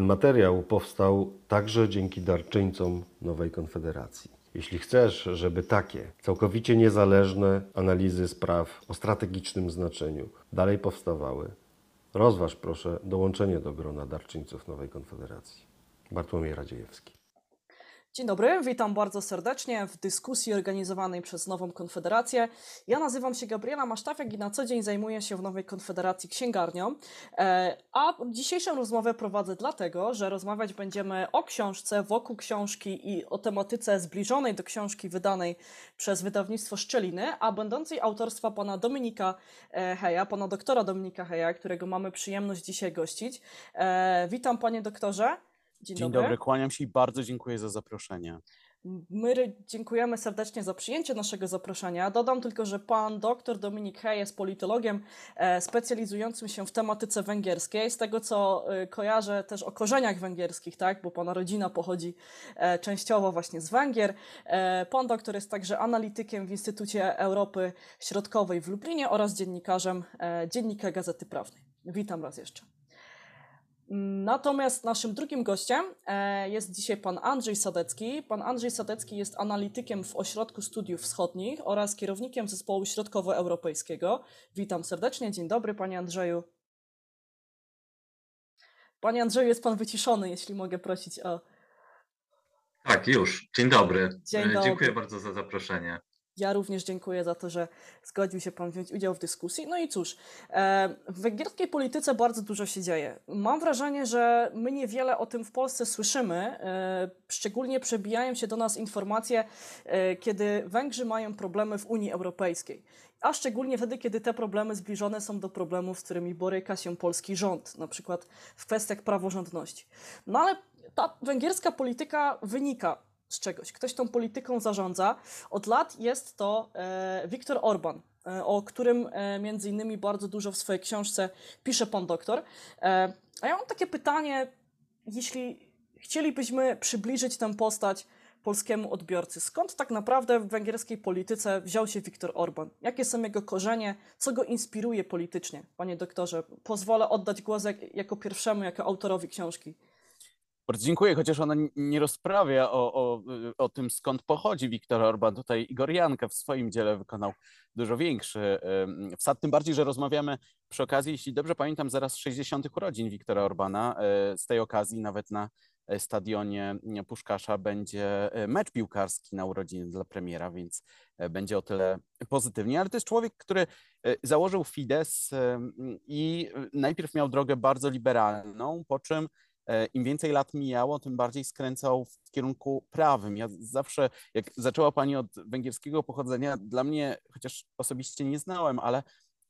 Ten materiał powstał także dzięki darczyńcom Nowej Konfederacji. Jeśli chcesz, żeby takie całkowicie niezależne analizy spraw o strategicznym znaczeniu dalej powstawały, rozważ proszę dołączenie do grona darczyńców Nowej Konfederacji. Bartłomiej Radziejewski. Dzień dobry, witam bardzo serdecznie w dyskusji organizowanej przez Nową Konfederację. Ja nazywam się Gabriela Masztafiak i na co dzień zajmuję się w Nowej Konfederacji księgarnią. E, a dzisiejszą rozmowę prowadzę dlatego, że rozmawiać będziemy o książce, wokół książki i o tematyce zbliżonej do książki wydanej przez wydawnictwo Szczeliny, a będącej autorstwa pana Dominika e, Heja, pana doktora Dominika Heja, którego mamy przyjemność dzisiaj gościć. E, witam panie doktorze. Dzień, Dzień dobry. dobry, kłaniam się i bardzo dziękuję za zaproszenie. My dziękujemy serdecznie za przyjęcie naszego zaproszenia. Dodam tylko, że pan dr Dominik Hej jest politologiem e, specjalizującym się w tematyce węgierskiej. Z tego co e, kojarzę też o korzeniach węgierskich, tak? bo pana rodzina pochodzi e, częściowo właśnie z Węgier. Pan doktor jest także analitykiem w Instytucie Europy Środkowej w Lublinie oraz dziennikarzem Dziennika Gazety Prawnej. Witam raz jeszcze. Natomiast naszym drugim gościem e, jest dzisiaj pan Andrzej Sadecki. Pan Andrzej Sadecki jest analitykiem w Ośrodku Studiów Wschodnich oraz kierownikiem zespołu środkowoeuropejskiego. Witam serdecznie. Dzień dobry, panie Andrzeju. Panie Andrzeju, jest pan wyciszony, jeśli mogę prosić o. Tak, już. Dzień dobry. Dzień dobry. Dziękuję bardzo za zaproszenie. Ja również dziękuję za to, że zgodził się Pan wziąć udział w dyskusji. No i cóż, e, w węgierskiej polityce bardzo dużo się dzieje. Mam wrażenie, że my niewiele o tym w Polsce słyszymy. E, szczególnie przebijają się do nas informacje, e, kiedy Węgrzy mają problemy w Unii Europejskiej. A szczególnie wtedy, kiedy te problemy zbliżone są do problemów, z którymi boryka się polski rząd, na przykład w kwestiach praworządności. No ale ta węgierska polityka wynika z czegoś. Ktoś tą polityką zarządza. Od lat jest to e, Viktor Orban, e, o którym e, między innymi bardzo dużo w swojej książce pisze pan doktor. A ja mam takie pytanie, jeśli chcielibyśmy przybliżyć tę postać polskiemu odbiorcy, skąd tak naprawdę w węgierskiej polityce wziął się Viktor Orban? Jakie są jego korzenie? Co go inspiruje politycznie? Panie doktorze, pozwolę oddać głos jak, jako pierwszemu, jako autorowi książki. Bardzo dziękuję, chociaż ona nie rozprawia o, o, o tym, skąd pochodzi Viktor Orban. Tutaj Igor Janka w swoim dziele wykonał dużo większy wsad, tym bardziej, że rozmawiamy przy okazji, jeśli dobrze pamiętam, zaraz 60. urodzin Viktora Orbana. E, z tej okazji nawet na e, stadionie Puszkasza będzie e, mecz piłkarski na urodziny dla premiera, więc będzie o tyle pozytywnie. Ale to jest człowiek, który założył Fidesz i najpierw miał drogę bardzo liberalną, po czym im więcej lat mijało, tym bardziej skręcał w kierunku prawym. Ja zawsze, jak zaczęła Pani od węgierskiego pochodzenia, dla mnie, chociaż osobiście nie znałem, ale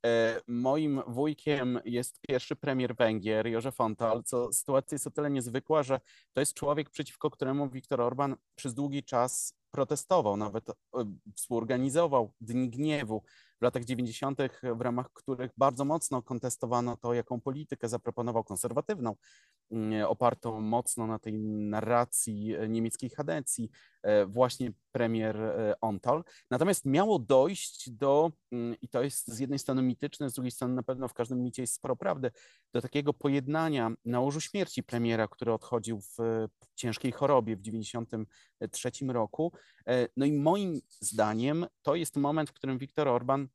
e, moim wujkiem jest pierwszy premier Węgier, Józef Antal, co sytuacja jest o tyle niezwykła, że to jest człowiek, przeciwko któremu Viktor Orban przez długi czas protestował, nawet e, współorganizował Dni Gniewu w latach 90., w ramach których bardzo mocno kontestowano to, jaką politykę zaproponował konserwatywną, mm, opartą mocno na tej narracji niemieckiej chadencji, e, właśnie premier e, Ontal. Natomiast miało dojść do, mm, i to jest z jednej strony mityczne, z drugiej strony na pewno w każdym micie jest sporo prawdy, do takiego pojednania na łożu śmierci premiera, który odchodził w ciężkiej chorobie w 1993 roku. E, no i moim zdaniem to jest moment, w którym Viktor Orban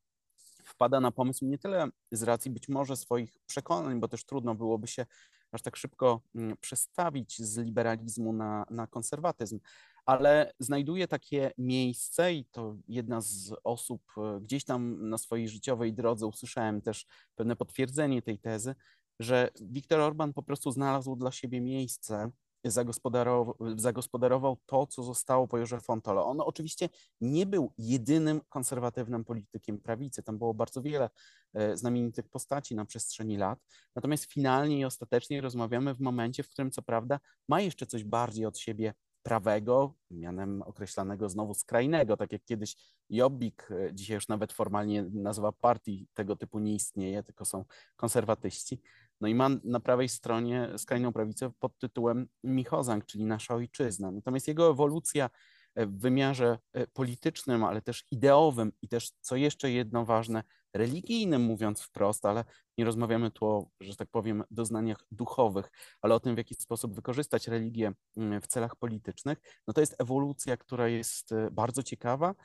wpada na pomysł nie tyle z racji być może swoich przekonań, bo też trudno byłoby się aż tak szybko mm, przestawić z liberalizmu na, na konserwatyzm, ale znajduje takie miejsce i to jedna z osób e, gdzieś tam na swojej życiowej drodze usłyszałem też pewne potwierdzenie tej tezy, że Viktor Orban po prostu znalazł dla siebie miejsce zagospodarował, zagospodarował to, co zostało po Józef Fontole. On oczywiście nie był jedynym konserwatywnym politykiem prawicy. Tam było bardzo wiele e, znamienitych postaci na przestrzeni lat. Natomiast finalnie i ostatecznie rozmawiamy w momencie, w którym co prawda ma jeszcze coś bardziej od siebie prawego, mianem określanego znowu skrajnego, tak jak kiedyś Jobbik, e, dzisiaj już nawet formalnie nazwa partii tego typu nie istnieje, tylko są konserwatyści. No i ma na prawej stronie skrajną prawicę pod tytułem Michozang, czyli nasza ojczyzna. Natomiast jego ewolucja w wymiarze politycznym, ale też ideowym i też, co jeszcze jedno ważne, religijnym, mówiąc wprost, ale nie rozmawiamy tu o, że tak powiem, doznaniach duchowych, ale o tym, w jaki sposób wykorzystać religię mm, w celach politycznych, no to jest ewolucja, która jest bardzo ciekawa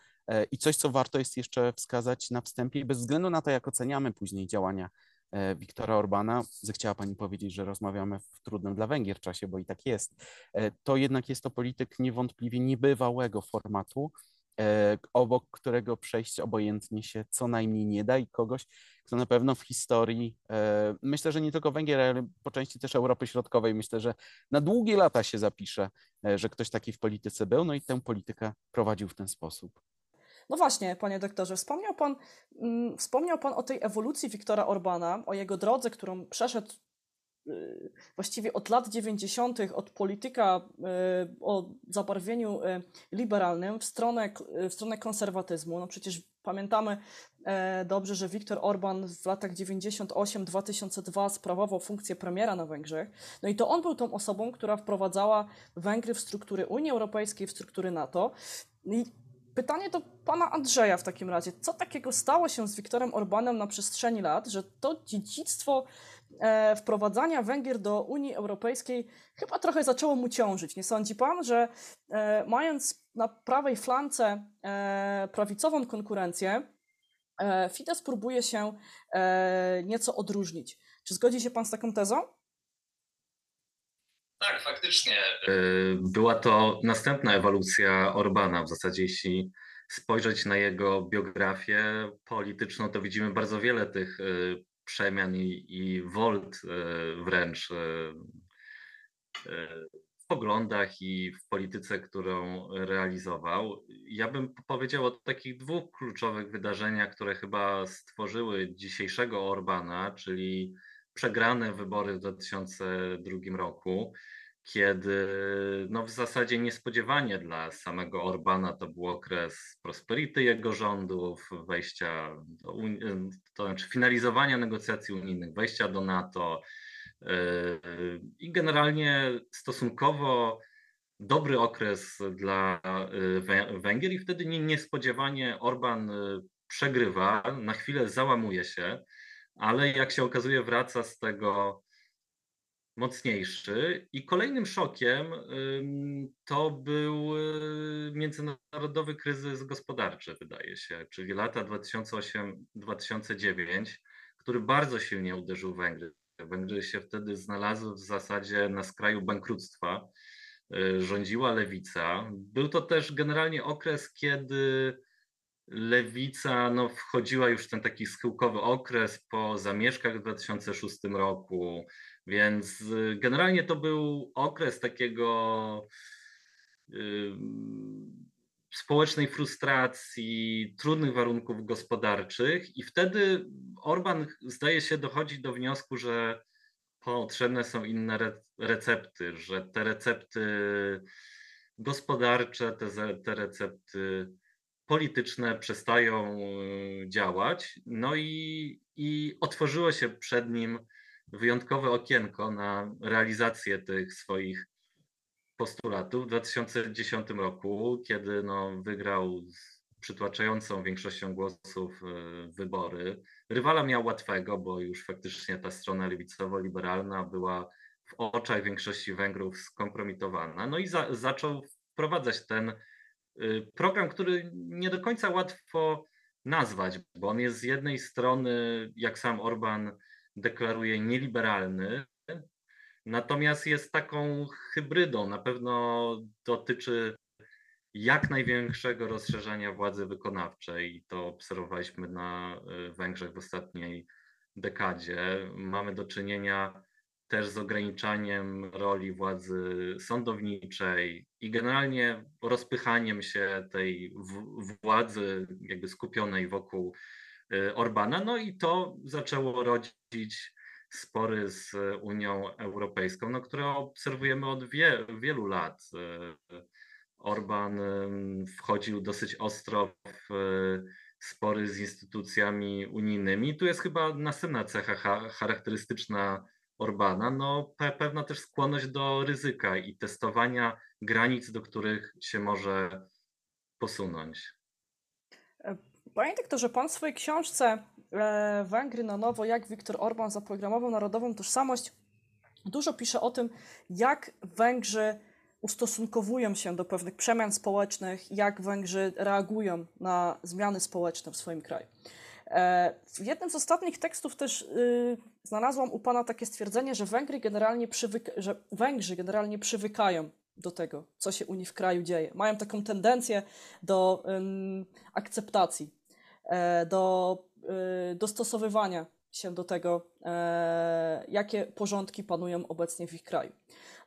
i coś, co warto jest jeszcze wskazać na wstępie, bez względu na to, jak oceniamy później działania E, Wiktora Orbana, zechciała Pani powiedzieć, że rozmawiamy w trudnym dla Węgier czasie, bo i tak jest, e, to jednak jest to polityk niewątpliwie niebywałego formatu, e, obok którego przejść obojętnie się co najmniej nie da i kogoś, kto na pewno w historii, myślę, że nie tylko Węgier, ale po części też Europy Środkowej, myślę, że na długie lata się zapisze, że ktoś taki w polityce był, no i tę politykę prowadził w ten sposób. No właśnie, panie doktorze, wspomniał pan, mm, wspomniał pan o tej ewolucji Wiktora Orbana, o jego drodze, którą przeszedł y, właściwie od lat 90. od polityka y, o zabarwieniu y, liberalnym w stronę, w stronę konserwatyzmu. No przecież pamiętamy e, dobrze, że Viktor Orban w latach 98-2002 sprawował funkcję premiera na Węgrzech. No i to on był tą osobą, która wprowadzała Węgry w struktury Unii Europejskiej, w struktury NATO. I Pytanie do pana Andrzeja w takim razie. Co takiego stało się z Wiktorem Orbanem na przestrzeni lat, że to dziedzictwo e, wprowadzania Węgier do Unii Europejskiej chyba trochę zaczęło mu ciążyć? Nie sądzi pan, że e, mając na prawej flance e, prawicową konkurencję, e, Fidesz próbuje się e, nieco odróżnić? Czy zgodzi się pan z taką tezą? Tak, faktycznie. E, była to następna ewolucja Orbana. W zasadzie, jeśli spojrzeć na jego biografię polityczną, to widzimy bardzo wiele tych e, przemian i, i wolt e, wręcz w poglądach i w polityce, którą realizował. Ja bym powiedział o takich dwóch kluczowych wydarzeniach, które chyba stworzyły dzisiejszego Orbana, czyli przegrane wybory w 2002 roku, kiedy no w zasadzie niespodziewanie dla samego Orbana to był okres prosperity jego rządów, wejścia, do, to znaczy finalizowania negocjacji unijnych, wejścia do NATO yy, i generalnie stosunkowo dobry okres dla yy, Węgier i wtedy niespodziewanie Orban yy, przegrywa, na chwilę załamuje się ale jak się okazuje, wraca z tego mocniejszy. I kolejnym szokiem to był y, międzynarodowy kryzys gospodarczy, wydaje się, czyli lata 2008-2009, który bardzo silnie uderzył Węgry. Węgry się wtedy znalazły w zasadzie na skraju bankructwa. Y, rządziła lewica. Był to też generalnie okres, kiedy lewica no, wchodziła już w ten taki schyłkowy okres po zamieszkach w 2006 roku, więc y, generalnie to był okres takiego y, społecznej frustracji, trudnych warunków gospodarczych i wtedy Orban zdaje się dochodzi do wniosku, że potrzebne są inne recepty, że te recepty gospodarcze, te, te recepty polityczne przestają e, działać. No i, i otworzyło się przed nim wyjątkowe okienko na realizację tych swoich postulatów w 2010 roku, kiedy no, wygrał z przytłaczającą większością głosów e, wybory. Rywala miał łatwego, bo już faktycznie ta strona lewicowo-liberalna była w oczach większości Węgrów skompromitowana. No i za, zaczął wprowadzać ten program, który nie do końca łatwo nazwać, bo on jest z jednej strony, jak sam Orban deklaruje, nieliberalny, natomiast jest taką hybrydą. Na pewno dotyczy jak największego rozszerzenia władzy wykonawczej i to obserwowaliśmy na y, Węgrzech w ostatniej dekadzie. Mamy do czynienia też z ograniczaniem roli władzy sądowniczej i generalnie rozpychaniem się tej władzy jakby skupionej wokół y, Orbana. No i to zaczęło rodzić spory z Unią Europejską, no, które obserwujemy od wie, wielu lat. Y, Orban wchodził dosyć ostro w spory z instytucjami unijnymi. Tu jest chyba następna cecha charakterystyczna Orbana, no pe pewna też skłonność do ryzyka i testowania granic, do których się może posunąć. Panie doktorze, pan w swojej książce e, Węgry na nowo, jak Viktor Orban zaprogramował narodową tożsamość, dużo pisze o tym, jak Węgrzy ustosunkowują się do pewnych przemian społecznych, jak Węgrzy reagują na zmiany społeczne w swoim kraju. E, w jednym z ostatnich tekstów też y, znalazłam u pana takie stwierdzenie, że Węgry generalnie przywyka- że Węgrzy generalnie przywykają do tego, co się u nich w kraju dzieje. Mają taką tendencję do ym, akceptacji, e, do y, dostosowywania się do tego, e, jakie porządki panują obecnie w ich kraju.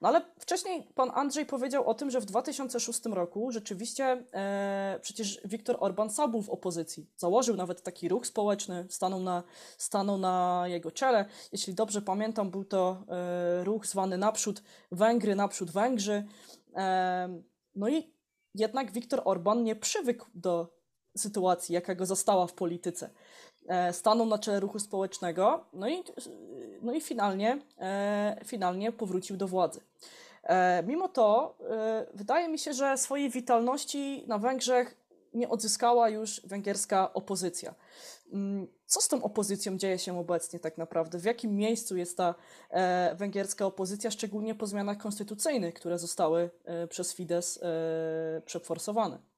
No ale wcześniej pan Andrzej powiedział o tym, że w 2006 roku rzeczywiście e, przecież Viktor Orban sam był w opozycji. Założył nawet taki ruch społeczny, stanął na, stanął na jego czele. Jeśli dobrze pamiętam, był to e, ruch zwany Naprzód Węgry, Naprzód Węgrzy. E, no i jednak Viktor Orban nie przywykł do sytuacji, jaka go zastała w polityce. E, stanął na czele ruchu społecznego, no i, no i finalnie, e, finalnie powrócił do władzy. E, mimo to wydaje mi się, że swojej witalności na Węgrzech nie odzyskała już węgierska opozycja. Mm, Co z tą opozycją dzieje się obecnie tak naprawdę? W jakim miejscu jest ta węgierska opozycja, szczególnie po zmianach konstytucyjnych, które zostały przez Fidesz przeforsowane?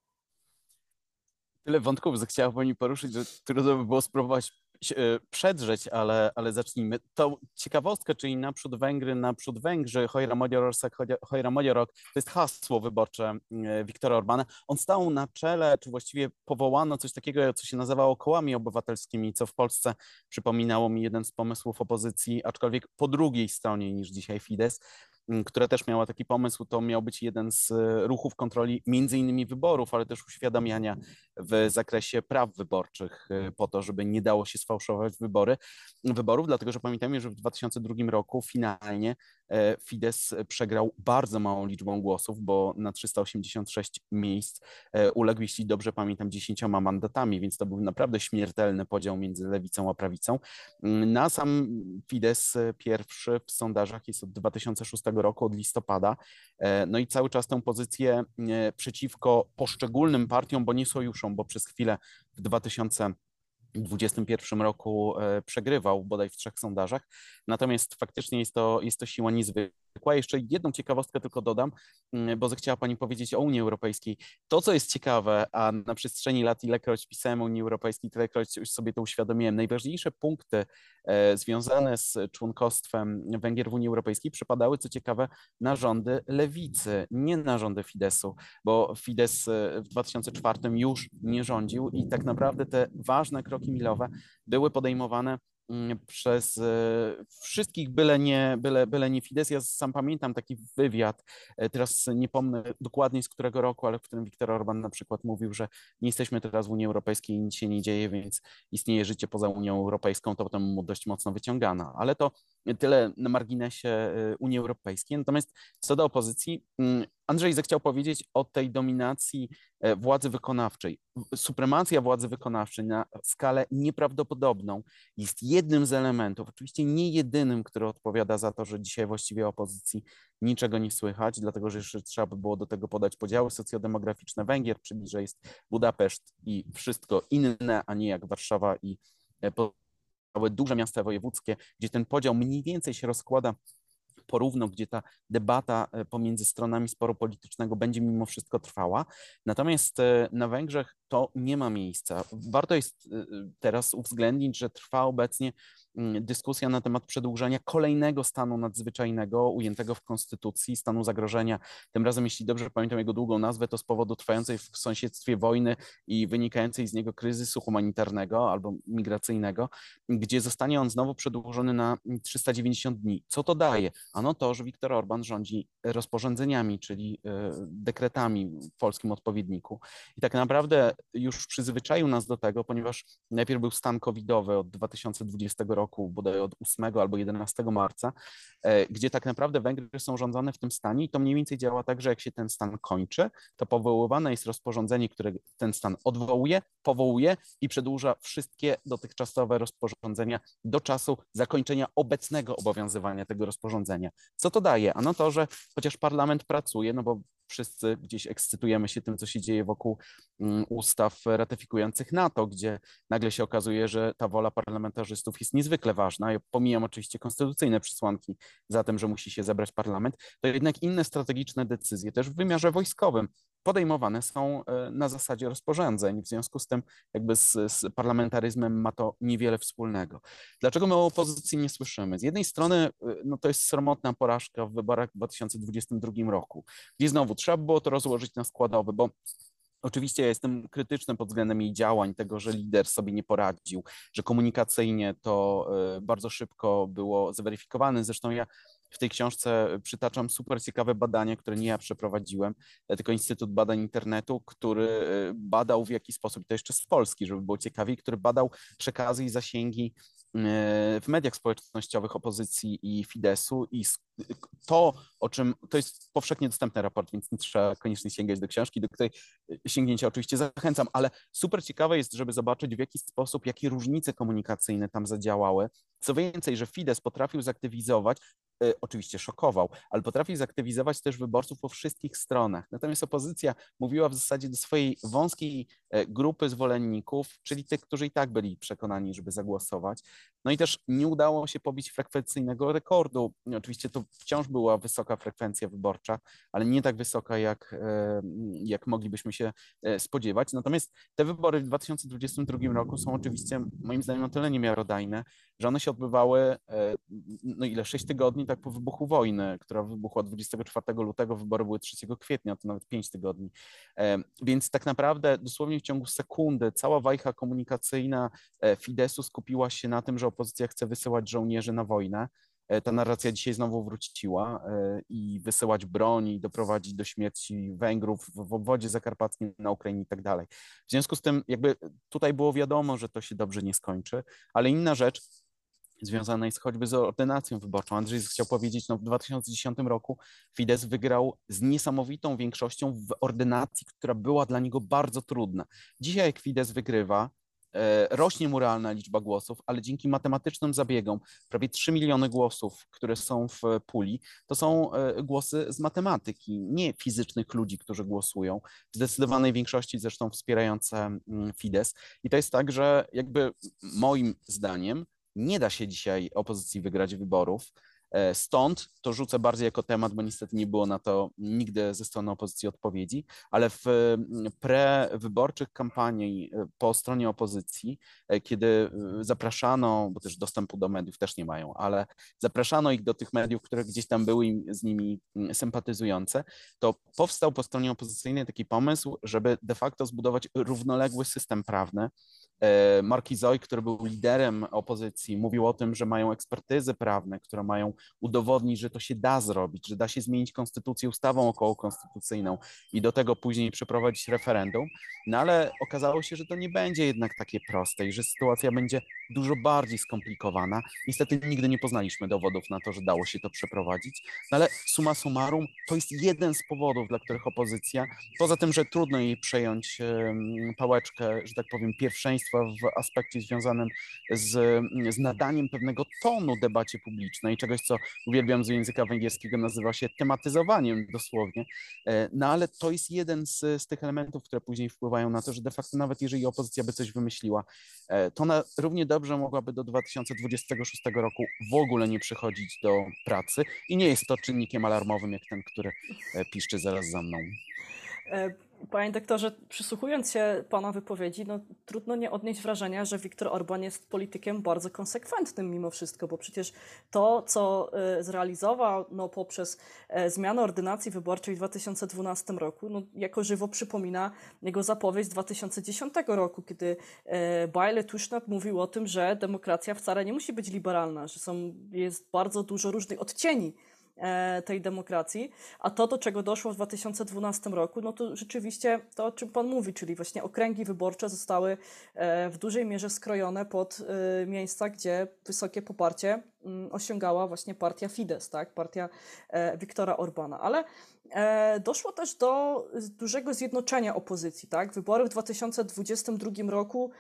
Tyle wątków zechciała Pani poruszyć, że trudno by było spróbować e, przedrzeć, ale, ale zacznijmy. Tą ciekawostkę, czyli naprzód Węgry, naprzód Węgrzy, Hojra Magyarország, Hojra Magyarok, to jest hasło wyborcze e, Wiktora Orbana. On stał na czele, czy właściwie powołano coś takiego, co się nazywało kołami obywatelskimi, co w Polsce przypominało mi jeden z pomysłów opozycji, aczkolwiek po drugiej stronie niż dzisiaj Fidesz która też miała taki pomysł, to miał być jeden z e, ruchów kontroli między innymi wyborów, ale też uświadamiania w zakresie praw wyborczych e, po to, żeby nie dało się sfałszować wybory, wyborów, dlatego że pamiętajmy, że w 2002 roku finalnie Fidesz przegrał bardzo małą liczbą głosów, bo na 386 miejsc e, uległ, jeśli dobrze pamiętam, 10 mandatami, więc to był naprawdę śmiertelny podział między lewicą a prawicą. Mm, Na sam Fidesz e, pierwszy w sondażach jest od 2006 roku, od listopada, E, no i cały czas tę pozycję e, przeciwko poszczególnym partiom, bo nie sojuszom, bo przez chwilę w 2021 roku e, przegrywał bodaj w trzech sondażach. Natomiast faktycznie jest to, jest to siła niezwykła. Jeszcze jedną ciekawostkę tylko dodam, mm, bo zechciała Pani powiedzieć o Unii Europejskiej. To, co jest ciekawe, a na przestrzeni lat ilekroć pisałem o Unii Europejskiej, tylekroć już sobie to uświadomiłem, najważniejsze punkty e, związane z członkostwem Węgier w Unii Europejskiej przypadały, co ciekawe, na rządy lewicy, nie na rządy Fideszu, bo Fidesz e, w 2004 już nie rządził i tak naprawdę te ważne kroki milowe były podejmowane przez e, wszystkich, byle nie, byle, byle nie Fidesz. Ja sam pamiętam taki wywiad, e, teraz nie pomnę dokładnie z którego roku, ale w którym Viktor Orban na przykład mówił, że nie jesteśmy teraz w Unii Europejskiej i nic się nie dzieje, więc istnieje życie poza Unią Europejską, to potem mu dość mocno wyciągano. Ale to tyle na marginesie e, Unii Europejskiej. Natomiast co do opozycji, mm, Andrzej zechciał powiedzieć o tej dominacji e, władzy wykonawczej. Supremacja władzy wykonawczej na skalę nieprawdopodobną jest jednym z elementów, oczywiście nie jedynym, który odpowiada za to, że dzisiaj właściwie opozycji niczego nie słychać, dlatego że jeszcze trzeba by było do tego podać podziały socjodemograficzne Węgier, czyli że jest Budapeszt i wszystko inne, a nie jak Warszawa i e, duże miasta wojewódzkie, gdzie ten podział mniej więcej się rozkłada porówno, gdzie ta debata e, pomiędzy stronami sporu politycznego będzie mimo wszystko trwała. Natomiast e, na Węgrzech to nie ma miejsca. Warto jest e, teraz uwzględnić, że trwa obecnie mm, dyskusja na temat przedłużenia kolejnego stanu nadzwyczajnego ujętego w konstytucji, stanu zagrożenia. Tym razem, jeśli dobrze pamiętam jego długą nazwę, to z powodu trwającej w sąsiedztwie wojny i wynikającej z niego kryzysu humanitarnego albo migracyjnego, gdzie zostanie on znowu przedłużony na 390 dni. Co to daje? Ano to, że Viktor Orban rządzi rozporządzeniami, czyli e, dekretami w polskim odpowiedniku. I tak naprawdę już przyzwyczaił nas do tego, ponieważ najpierw był stan covidowy od 2020 roku, bodaj od 8 albo 11 marca, e, gdzie tak naprawdę Węgry są rządzone w tym stanie i to mniej więcej działa tak, że jak się ten stan kończy, to powoływane jest rozporządzenie, które ten stan odwołuje, powołuje i przedłuża wszystkie dotychczasowe rozporządzenia do czasu zakończenia obecnego obowiązywania tego rozporządzenia. Co to daje? Ano to, że chociaż parlament pracuje, no bo wszyscy gdzieś ekscytujemy się tym, co się dzieje wokół mm, ustaw ratyfikujących NATO, gdzie nagle się okazuje, że ta wola parlamentarzystów jest niezwykle ważna. Ja pomijam oczywiście konstytucyjne przesłanki za tym, że musi się zebrać parlament, to jednak inne strategiczne decyzje, też w wymiarze wojskowym, podejmowane są e, na zasadzie rozporządzeń. W związku z tym, jakby z, z, parlamentaryzmem ma to niewiele wspólnego. Dlaczego my o opozycji nie słyszymy? Z jednej strony, e, no to jest sromotna porażka w wyborach w 2022 roku, gdzie znowu trzeba było to rozłożyć na składowe, bo Oczywiście ja jestem krytyczny pod względem jej działań, tego, że lider sobie nie poradził, że komunikacyjnie to e, bardzo szybko było zweryfikowane. Zresztą ja w tej książce przytaczam super ciekawe badanie, które nie ja przeprowadziłem, tylko Instytut Badań Internetu, który e, badał w jaki sposób, to jeszcze z Polski, żeby było ciekawiej, który badał przekazy i zasięgi E, w mediach społecznościowych opozycji i Fidesu i to, o czym, to jest powszechnie dostępny raport, więc nie trzeba koniecznie sięgać do książki, do której e, sięgnięcia oczywiście zachęcam, ale super ciekawe jest, żeby zobaczyć w jaki sposób, jakie różnice komunikacyjne tam zadziałały. Co więcej, że Fidesz potrafił zaktywizować E, oczywiście szokował, ale potrafi zaktywizować też wyborców po wszystkich stronach. Natomiast opozycja mówiła w zasadzie do swojej wąskiej e, grupy zwolenników, czyli tych, którzy i tak byli przekonani, żeby zagłosować. No i też nie udało się pobić frekwencyjnego rekordu. Oczywiście to wciąż była wysoka frekwencja wyborcza, ale nie tak wysoka, jak, e, jak moglibyśmy się spodziewać. Natomiast te wybory w 2022 roku są oczywiście moim zdaniem o tyle niemiarodajne, że one się odbywały no ile, 6 tygodni tak po wybuchu wojny, która wybuchła 24 lutego, wybory były 3 kwietnia, to nawet 5 tygodni. Więc tak naprawdę dosłownie w ciągu sekundy cała wajcha komunikacyjna e, Fidesu skupiła się na tym, że opozycja chce wysyłać żołnierzy na wojnę. E, ta narracja dzisiaj znowu wróciła e, i wysyłać broń i doprowadzić do śmierci Węgrów w obwodzie zakarpackim na Ukrainie i tak dalej. W związku z tym jakby tutaj było wiadomo, że to się dobrze nie skończy, ale inna rzecz, związana jest choćby z ordynacją wyborczą. Andrzej chciał powiedzieć, no w 2010 roku Fidesz wygrał z niesamowitą większością w ordynacji, która była dla niego bardzo trudna. Dzisiaj jak Fidesz wygrywa, rośnie mu realna liczba głosów, ale dzięki matematycznym zabiegom, prawie 3 miliony głosów, które są w puli, to są e, głosy z matematyki, nie fizycznych ludzi, którzy głosują, w zdecydowanej większości zresztą wspierające mm, Fidesz. I to jest tak, że jakby moim zdaniem nie da się dzisiaj opozycji wygrać wyborów. E, stąd to rzucę bardziej jako temat, bo niestety nie było na to nigdy ze strony opozycji odpowiedzi, ale w mm, prewyborczych kampanii e, po stronie opozycji, e, kiedy zapraszano, bo też dostępu do mediów też nie mają, ale zapraszano ich do tych mediów, które gdzieś tam były z nimi mm, sympatyzujące, to powstał po stronie opozycyjnej taki pomysł, żeby de facto zbudować równoległy system prawny, E, Markizoj, który był liderem opozycji, mówił o tym, że mają ekspertyzy prawne, które mają udowodnić, że to się da zrobić, że da się zmienić konstytucję ustawą okołokonstytucyjną i do tego później przeprowadzić referendum. No ale okazało się, że to nie będzie jednak takie proste i że sytuacja będzie dużo bardziej skomplikowana. Niestety nigdy nie poznaliśmy dowodów na to, że dało się to przeprowadzić, no ale summa summarum to jest jeden z powodów, dla których opozycja, poza tym, że trudno jej przejąć pałeczkę, że tak powiem, pierwszeństwa, w aspekcie związanym z, z nadaniem pewnego tonu debacie publicznej, czegoś, co uwielbiam z języka węgierskiego, nazywa się tematyzowaniem dosłownie. E, no ale to jest jeden z, z tych elementów, które później wpływają na to, że de facto nawet jeżeli opozycja by coś wymyśliła, e, to ona równie dobrze mogłaby do 2026 roku w ogóle nie przychodzić do pracy i nie jest to czynnikiem alarmowym, jak ten, który e, piszczy zaraz za mną. Panie doktorze, przysłuchując się Pana wypowiedzi, no, trudno nie odnieść wrażenia, że Viktor Orban jest politykiem bardzo konsekwentnym mimo wszystko, bo przecież to, co e, zrealizował no, poprzez e, zmianę ordynacji wyborczej w 2012 roku, no, jako żywo przypomina jego zapowiedź z 2010 roku, kiedy e, Bajle Tusznat mówił o tym, że demokracja wcale nie musi być liberalna, że są, jest bardzo dużo różnych odcieni tej demokracji. A to, do czego doszło w 2012 roku, no to rzeczywiście to, o czym Pan mówi, czyli właśnie okręgi wyborcze zostały e, w dużej mierze skrojone pod e, miejsca, gdzie wysokie poparcie mm, osiągała właśnie partia Fidesz, tak? partia Viktora Orbana. Ale doszło też do dużego zjednoczenia opozycji. Tak? Wybory w 2022 roku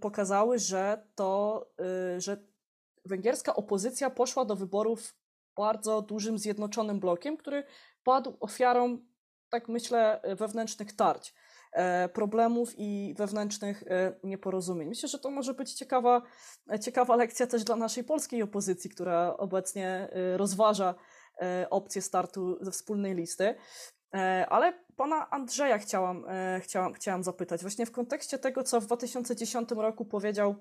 pokazały, że to, że węgierska opozycja poszła do wyborów bardzo dużym, zjednoczonym blokiem, który padł ofiarą tak myślę, wewnętrznych tarć, e, problemów i wewnętrznych e, nieporozumień. Myślę, że to może być ciekawa, ciekawa lekcja też dla naszej polskiej opozycji, która obecnie e, rozważa opcję startu ze wspólnej listy. Ale pana Andrzeja chciałam, chciałam, chciałam zapytać, właśnie w kontekście tego, co w 2010 roku powiedział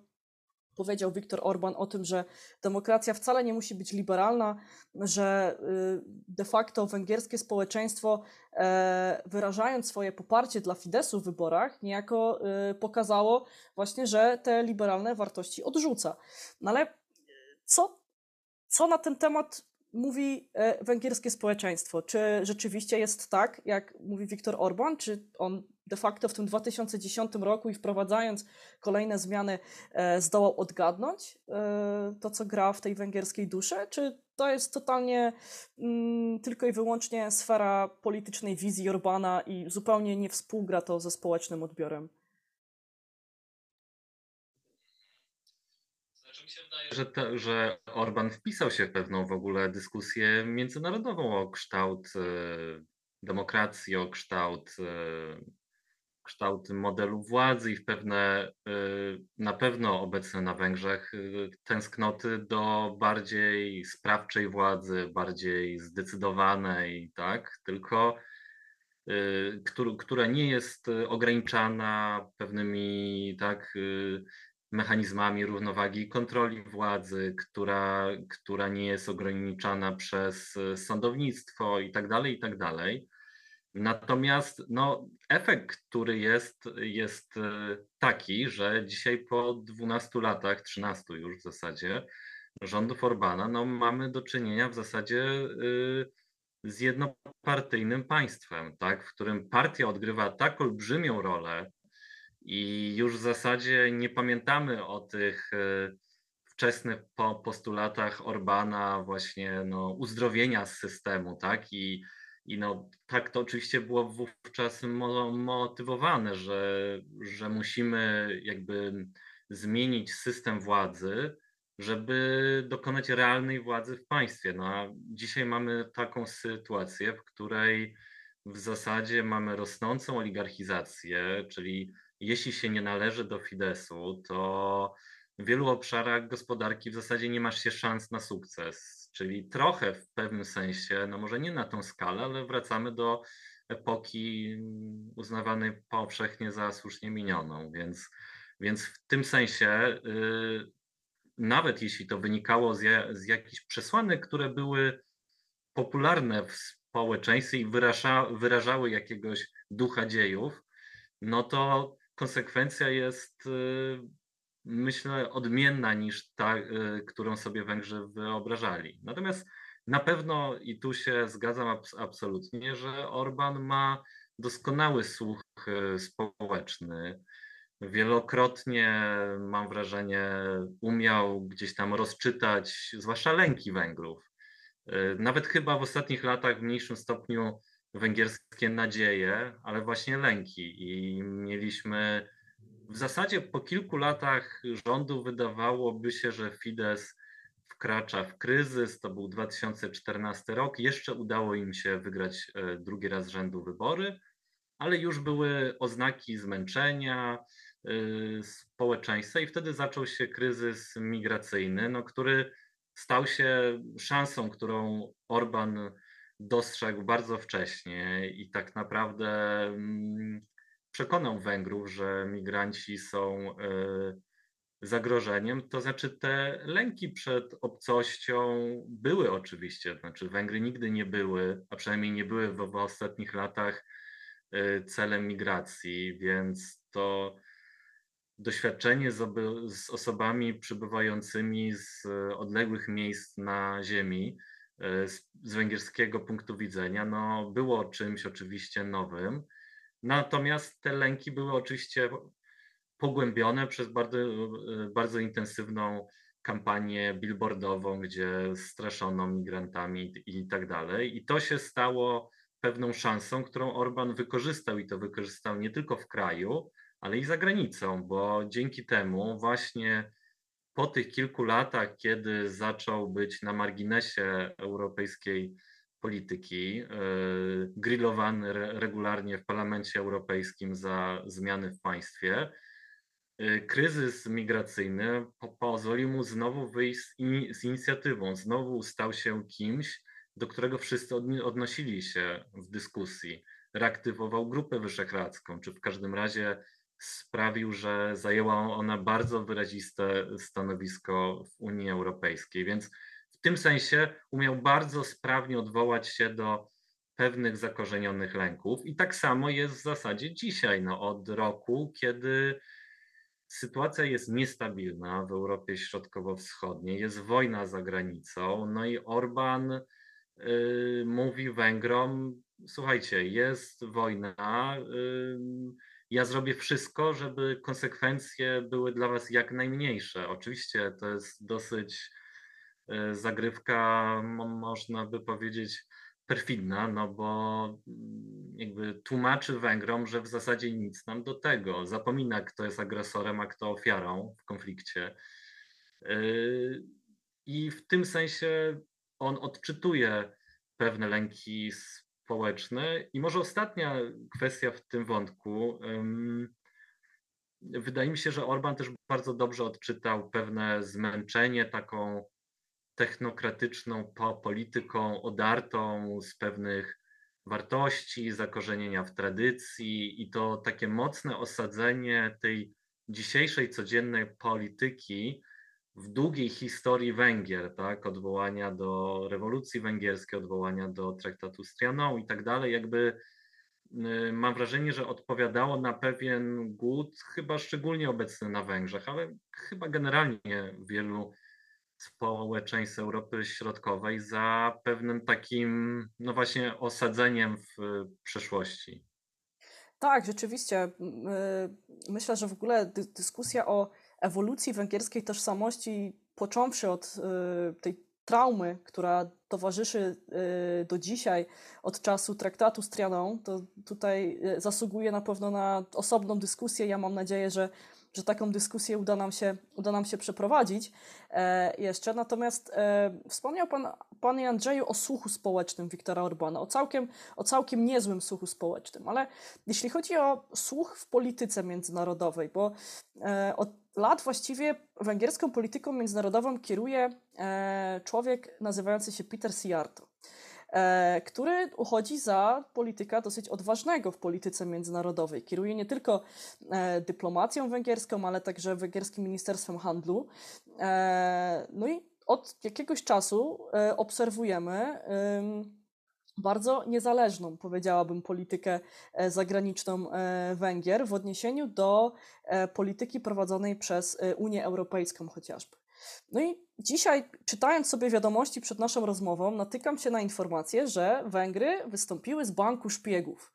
powiedział Viktor Orban o tym, że demokracja wcale nie musi być liberalna, że y, de facto węgierskie społeczeństwo, e, wyrażając swoje poparcie dla Fidesu w wyborach, niejako y, pokazało właśnie, że te liberalne wartości odrzuca. No ale co, co na ten temat mówi e, węgierskie społeczeństwo? Czy rzeczywiście jest tak, jak mówi Viktor Orban? Czy on de facto w tym 2010 roku i wprowadzając kolejne zmiany e, zdołał odgadnąć e, to, co gra w tej węgierskiej duszy? Czy to jest totalnie mm, tylko i wyłącznie sfera politycznej wizji Orbana i zupełnie nie współgra to ze społecznym odbiorem? że, to, że Orban wpisał się w pewną w ogóle dyskusję międzynarodową o kształt e, demokracji, o kształt, kształt modelu władzy i w pewne, e, na pewno obecne na Węgrzech tęsknoty do bardziej sprawczej władzy, bardziej zdecydowanej, tak, tylko która nie jest ograniczana pewnymi tak mechanizmami równowagi i kontroli władzy, która, która nie jest ograniczana przez sądownictwo i tak dalej, i tak dalej. Natomiast no, efekt, który jest, jest e, taki, że dzisiaj po 12 latach, 13 już w zasadzie, rządów Orbana, no, mamy do czynienia w zasadzie e, z jednopartyjnym państwem, tak, w którym partia odgrywa tak olbrzymią rolę i już w zasadzie nie pamiętamy o tych e, wczesnych postulatach Orbana właśnie no, uzdrowienia z systemu, tak? I, i no, tak to oczywiście było wówczas motywowane, że, że musimy jakby zmienić system władzy, żeby dokonać realnej władzy w państwie. No, a dzisiaj mamy taką sytuację, w której w zasadzie mamy rosnącą oligarchizację, czyli jeśli się nie należy do Fidesu, to w wielu obszarach gospodarki w zasadzie nie masz się szans na sukces. Czyli trochę w pewnym sensie, no może nie na tą skalę, ale wracamy do epoki uznawanej powszechnie za słusznie minioną. Więc, więc w tym sensie, yy, nawet jeśli to wynikało z, z jakichś przesłanek, które były popularne w społeczeństwie i wyraża, wyrażały jakiegoś ducha dziejów, no to konsekwencja jest, y, myślę, odmienna niż ta, y, którą sobie Węgrzy wyobrażali. Natomiast na pewno, i tu się zgadzam absolutnie, że Orban ma doskonały słuch y, społeczny. Wielokrotnie, mam wrażenie, umiał gdzieś tam rozczytać, zwłaszcza lęki Węgrów. Nawet chyba w ostatnich latach w mniejszym stopniu węgierskie nadzieje, ale właśnie lęki. I mieliśmy w zasadzie po kilku latach rządu wydawałoby się, że Fidesz wkracza w kryzys. To był 2014 rok. Jeszcze udało im się wygrać e, drugi raz z rzędu wybory, ale już były oznaki zmęczenia e, społeczeństwa i wtedy zaczął się kryzys migracyjny, no, który stał się szansą, którą Orban dostrzegł bardzo wcześnie i tak naprawdę mm, przekonał Węgrów, że migranci są e, zagrożeniem, to znaczy te lęki przed obcością były oczywiście, znaczy Węgry nigdy nie były, a przynajmniej nie były w, w ostatnich latach e, celem migracji, więc to doświadczenie z, z osobami przybywającymi z odległych miejsc na Ziemi E, z, z węgierskiego punktu widzenia, no było czymś oczywiście nowym. Natomiast te lęki były oczywiście pogłębione przez bardzo, e, bardzo intensywną kampanię billboardową, gdzie straszono migrantami i tak dalej. I to się stało pewną szansą, którą Orban wykorzystał i to wykorzystał nie tylko w kraju, ale i za granicą, bo dzięki temu właśnie po tych kilku latach, kiedy zaczął być na marginesie europejskiej polityki, grillowany regularnie w Parlamencie Europejskim za zmiany w państwie. Kryzys migracyjny pozwolił mu znowu wyjść z inicjatywą, znowu stał się kimś, do którego wszyscy odnosili się w dyskusji. Reaktywował Grupę Wyszehradzką, czy w każdym razie sprawił, że zajęła ona bardzo wyraziste stanowisko w Unii Europejskiej. Więc w tym sensie umiał bardzo sprawnie odwołać się do pewnych zakorzenionych lęków. I tak samo jest w zasadzie dzisiaj, no, od roku, kiedy sytuacja jest niestabilna w Europie Środkowo-Wschodniej, jest wojna za granicą, no i Orban y, mówi Węgrom: Słuchajcie, jest wojna. Y, ja zrobię wszystko, żeby konsekwencje były dla Was jak najmniejsze. Oczywiście to jest dosyć zagrywka, można by powiedzieć, perfidna, no bo mm, jakby tłumaczy Węgrom, że w zasadzie nic nam do tego. Zapomina, kto jest agresorem, a kto ofiarą w konflikcie. Yy, I w tym sensie on odczytuje pewne lęki społeczne. I może ostatnia kwestia w tym wątku. Wydaje mi się, że Orban też bardzo dobrze odczytał pewne zmęczenie taką technokratyczną polityką odartą z pewnych wartości, zakorzenienia w tradycji i to takie mocne osadzenie tej dzisiejszej codziennej polityki w długiej historii Węgier, tak, odwołania do rewolucji węgierskiej, odwołania do traktatu z Trianon i tak dalej, jakby y, mam wrażenie, że odpowiadało na pewien głód, chyba szczególnie obecny na Węgrzech, ale chyba generalnie w wielu społeczeństw Europy Środkowej za pewnym takim, no właśnie, osadzeniem w przeszłości. Tak, rzeczywiście. Myślę, że w ogóle dyskusja o ewolucji węgierskiej tożsamości, począwszy od y, tej traumy, która towarzyszy y, do dzisiaj od czasu traktatu z Trianon, to tutaj y, zasługuje na pewno na osobną dyskusję. Ja mam nadzieję, że że taką dyskusję uda nam się, uda nam się przeprowadzić e, jeszcze. Natomiast e, wspomniał pan, Panie Andrzeju o słuchu społecznym Wiktora Orbana, o całkiem, o całkiem niezłym słuchu społecznym, ale jeśli chodzi o słuch w polityce międzynarodowej, bo e, od lat właściwie węgierską polityką międzynarodową kieruje e, człowiek nazywający się Peter Sijarto. E, który uchodzi za polityka dosyć odważnego w polityce międzynarodowej. Kieruje nie tylko e, dyplomacją węgierską, ale także węgierskim Ministerstwem Handlu. E, no i od jakiegoś czasu obserwujemy bardzo niezależną, powiedziałabym, politykę zagraniczną Węgier w odniesieniu do polityki prowadzonej przez Unię Europejską chociażby. No i dzisiaj, czytając sobie wiadomości przed naszą rozmową, natykam się na informację, że Węgry wystąpiły z banku szpiegów.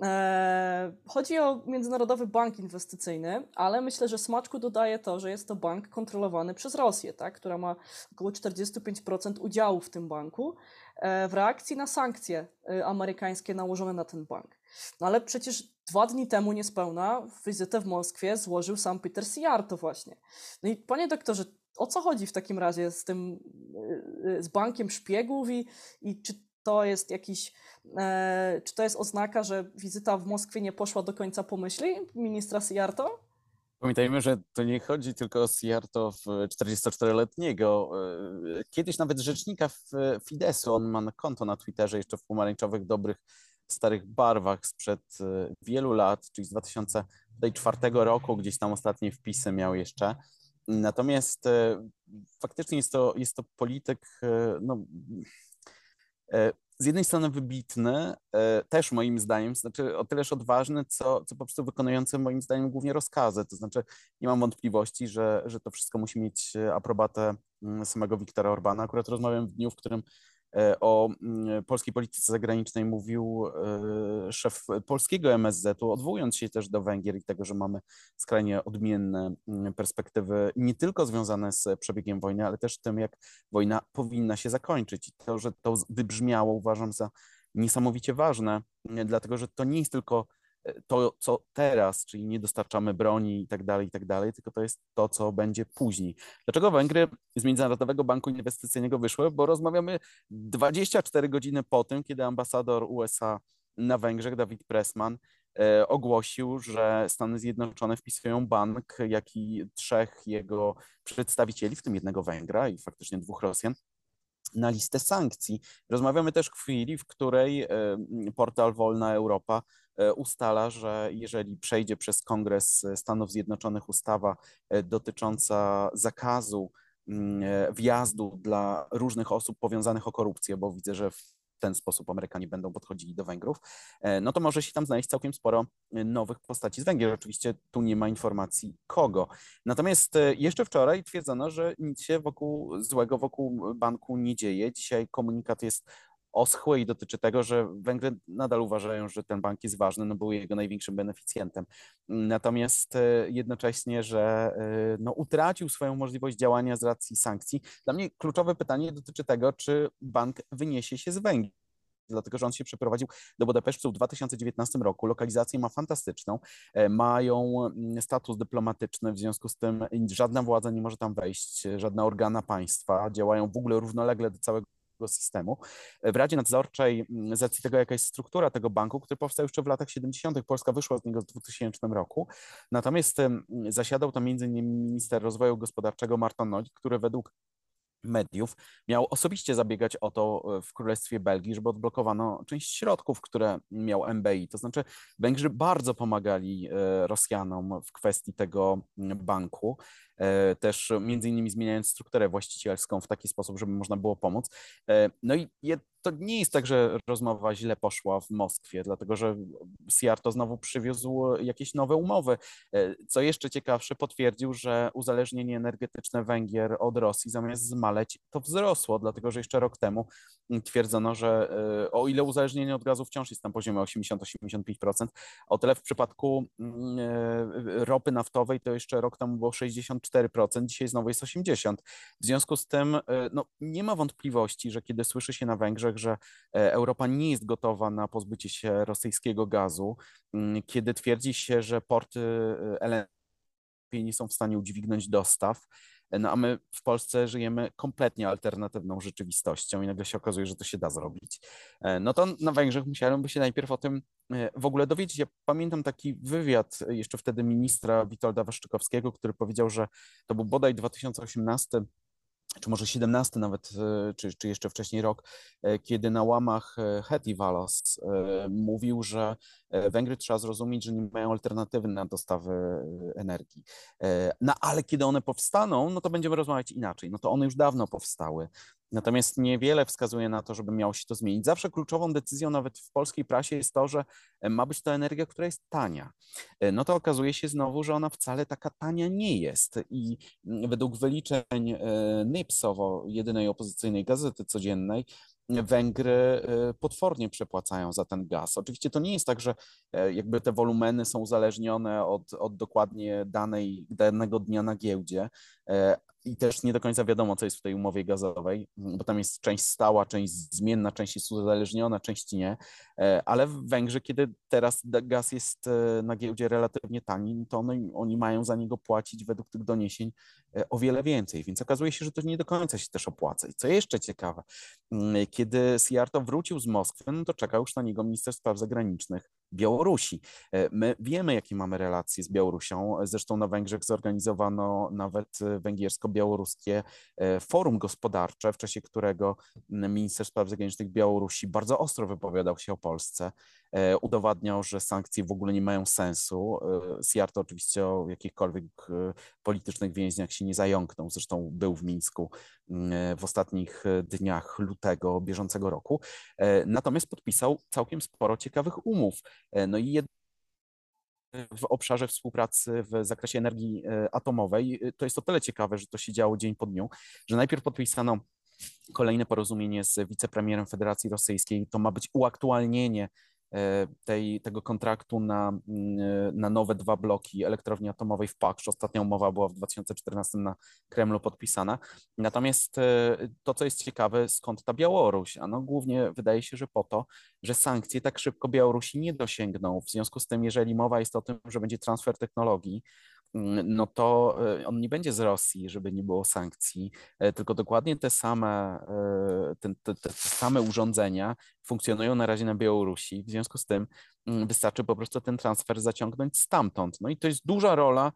Eee, chodzi o Międzynarodowy Bank Inwestycyjny, ale myślę, że smaczku dodaje to, że jest to bank kontrolowany przez Rosję, tak, która ma około 45% udziału w tym banku e, w reakcji na sankcje e, amerykańskie nałożone na ten bank. No ale przecież dwa dni temu niespełna wizytę w Moskwie złożył sam Peter Sijarto właśnie. No i panie doktorze, o co chodzi w takim razie z tym, y, y, z bankiem szpiegów i, i czy to jest jakiś, e, czy to jest oznaka, że wizyta w Moskwie nie poszła do końca po myśli ministra Sijarto? Pamiętajmy, że to nie chodzi tylko o Sijarto 44-letniego. E, kiedyś nawet rzecznika Fidesu, on ma konto na Twitterze jeszcze w pomarańczowych, dobrych, starych barwach sprzed e, wielu lat, czyli z 2004 roku, gdzieś tam ostatnie wpisy miał jeszcze. Natomiast e, faktycznie jest to, jest to polityk e, no, e, z jednej strony wybitny, też moim zdaniem, znaczy o tyleż odważny, co, co po prostu wykonujący moim zdaniem głównie rozkazy. To znaczy nie mam wątpliwości, że, że to wszystko musi mieć aprobatę mm, samego Wiktora Orbana. Akurat rozmawiam w dniu, w którym o mm, polskiej polityce zagranicznej mówił e, szef polskiego MSZ-u, odwołując się też do Węgier i tego, że mamy skrajnie odmienne mm, perspektywy, nie tylko związane z przebiegiem wojny, ale też tym, jak wojna powinna się zakończyć. I to, że to wybrzmiało, uważam za niesamowicie ważne, dlatego że to nie jest tylko to, co teraz, czyli nie dostarczamy broni i tak dalej, i tak dalej, tylko to jest to, co będzie później. Dlaczego Węgry z Międzynarodowego Banku Inwestycyjnego wyszły? Bo rozmawiamy 24 godziny po tym, kiedy ambasador USA na Węgrzech, Dawid Pressman, e, ogłosił, że Stany Zjednoczone wpisują bank, jak i trzech jego przedstawicieli, w tym jednego Węgra i faktycznie dwóch Rosjan, na listę sankcji. Rozmawiamy też w chwili, w której e, portal Wolna Europa ustala, że jeżeli przejdzie przez Kongres Stanów Zjednoczonych ustawa e, dotycząca zakazu mm, wjazdu dla różnych osób powiązanych o korupcję, bo widzę, że w ten sposób Amerykanie będą podchodzili do Węgrów, no to może się tam znaleźć całkiem sporo nowych postaci z Węgier. Oczywiście tu nie ma informacji kogo. Natomiast jeszcze wczoraj twierdzono, że nic się wokół złego wokół banku nie dzieje. Dzisiaj komunikat jest oschły i dotyczy tego, że Węgry nadal uważają, że ten bank jest ważny, no był jego największym beneficjentem. Natomiast jednocześnie, że no, utracił swoją możliwość działania z racji sankcji. Dla mnie kluczowe pytanie dotyczy tego, czy bank wyniesie się z Węgier dlatego że on się przeprowadził do Budapesztu w 2019 roku. Lokalizację ma fantastyczną, mają status dyplomatyczny, w związku z tym żadna władza nie może tam wejść, żadna organa państwa, działają w ogóle równolegle do całego systemu. W Radzie Nadzorczej, z racji tego, jaka jest struktura tego banku, który powstał jeszcze w latach 70., Polska wyszła z niego w 2000 roku. Natomiast zasiadał tam m.in. minister rozwoju gospodarczego Martin Nolik, który według mediów miał osobiście zabiegać o to w Królestwie Belgii, żeby odblokowano część środków, które miał MBI. To znaczy Węgrzy bardzo pomagali Rosjanom w kwestii tego banku też między innymi zmieniając strukturę właścicielską w taki sposób, żeby można było pomóc. No i to nie jest tak, że rozmowa źle poszła w Moskwie, dlatego że Siarto znowu przywiózł jakieś nowe umowy. Co jeszcze ciekawsze, potwierdził, że uzależnienie energetyczne Węgier od Rosji zamiast zmaleć, to wzrosło, dlatego że jeszcze rok temu twierdzono, że o ile uzależnienie od gazu wciąż jest na poziomie 80-85%, o tyle w przypadku ropy naftowej to jeszcze rok temu było 64%, dzisiaj znowu jest 80%. W związku z tym no, nie ma wątpliwości, że kiedy słyszy się na Węgrzech, że Europa nie jest gotowa na pozbycie się rosyjskiego gazu, kiedy twierdzi się, że porty LNG nie są w stanie udźwignąć dostaw, no a my w Polsce żyjemy kompletnie alternatywną rzeczywistością i nagle się okazuje, że to się da zrobić. No to na Węgrzech musiałem się najpierw o tym w ogóle dowiedzieć. Ja pamiętam taki wywiad jeszcze wtedy ministra Witolda Waszczykowskiego, który powiedział, że to był bodaj 2018 czy może 17 nawet, czy, czy jeszcze wcześniej rok, kiedy na łamach Heti Valos mówił, że Węgry trzeba zrozumieć, że nie mają alternatywy na dostawy energii. No ale kiedy one powstaną, no to będziemy rozmawiać inaczej. No to one już dawno powstały. Natomiast niewiele wskazuje na to, żeby miało się to zmienić. Zawsze kluczową decyzją, nawet w polskiej prasie, jest to, że ma być to energia, która jest tania. No to okazuje się znowu, że ona wcale taka tania nie jest. I według wyliczeń NIPSowo, jedynej opozycyjnej gazety codziennej, Węgry potwornie przepłacają za ten gaz. Oczywiście to nie jest tak, że jakby te wolumeny są uzależnione od, od dokładnie danej, danego dnia na giełdzie, i też nie do końca wiadomo, co jest w tej umowie gazowej, bo tam jest część stała, część zmienna, część jest uzależniona, część nie, ale w Węgrzech, kiedy teraz gaz jest na giełdzie relatywnie tani, to one, oni mają za niego płacić według tych doniesień o wiele więcej, więc okazuje się, że to nie do końca się też opłaca. I co jeszcze ciekawe, kiedy Siarto wrócił z Moskwy, no to czekał już na niego minister spraw zagranicznych Białorusi. My wiemy, jakie mamy relacje z Białorusią, zresztą na Węgrzech zorganizowano nawet węgiersko-białoruskie forum gospodarcze, w czasie którego minister spraw zagranicznych Białorusi bardzo ostro wypowiadał się o Polsce, udowadniał, że sankcje w ogóle nie mają sensu. Siarto oczywiście o jakichkolwiek politycznych więźniach się nie zająknął, zresztą był w Mińsku w ostatnich dniach lutego bieżącego roku, natomiast podpisał całkiem sporo ciekawych umów. No i w obszarze współpracy w zakresie energii atomowej. To jest o tyle ciekawe, że to się działo dzień po dniu, że najpierw podpisano kolejne porozumienie z wicepremierem Federacji Rosyjskiej. To ma być uaktualnienie e, tej, tego kontraktu na, mm, na nowe dwa bloki elektrowni atomowej w Paksz. Ostatnia umowa była w 2014 na Kremlu podpisana. Natomiast e, to, co jest ciekawe, skąd ta Białoruś? Ano głównie wydaje się, że po to, że sankcje tak szybko Białorusi nie dosięgną. W związku z tym, jeżeli mowa jest o tym, że będzie transfer technologii, no to e, on nie będzie z Rosji, żeby nie było sankcji, e, tylko dokładnie te same, e, te, te, te same urządzenia funkcjonują na razie na Białorusi. W związku z tym mm, wystarczy po prostu ten transfer zaciągnąć stamtąd. No i to jest duża rola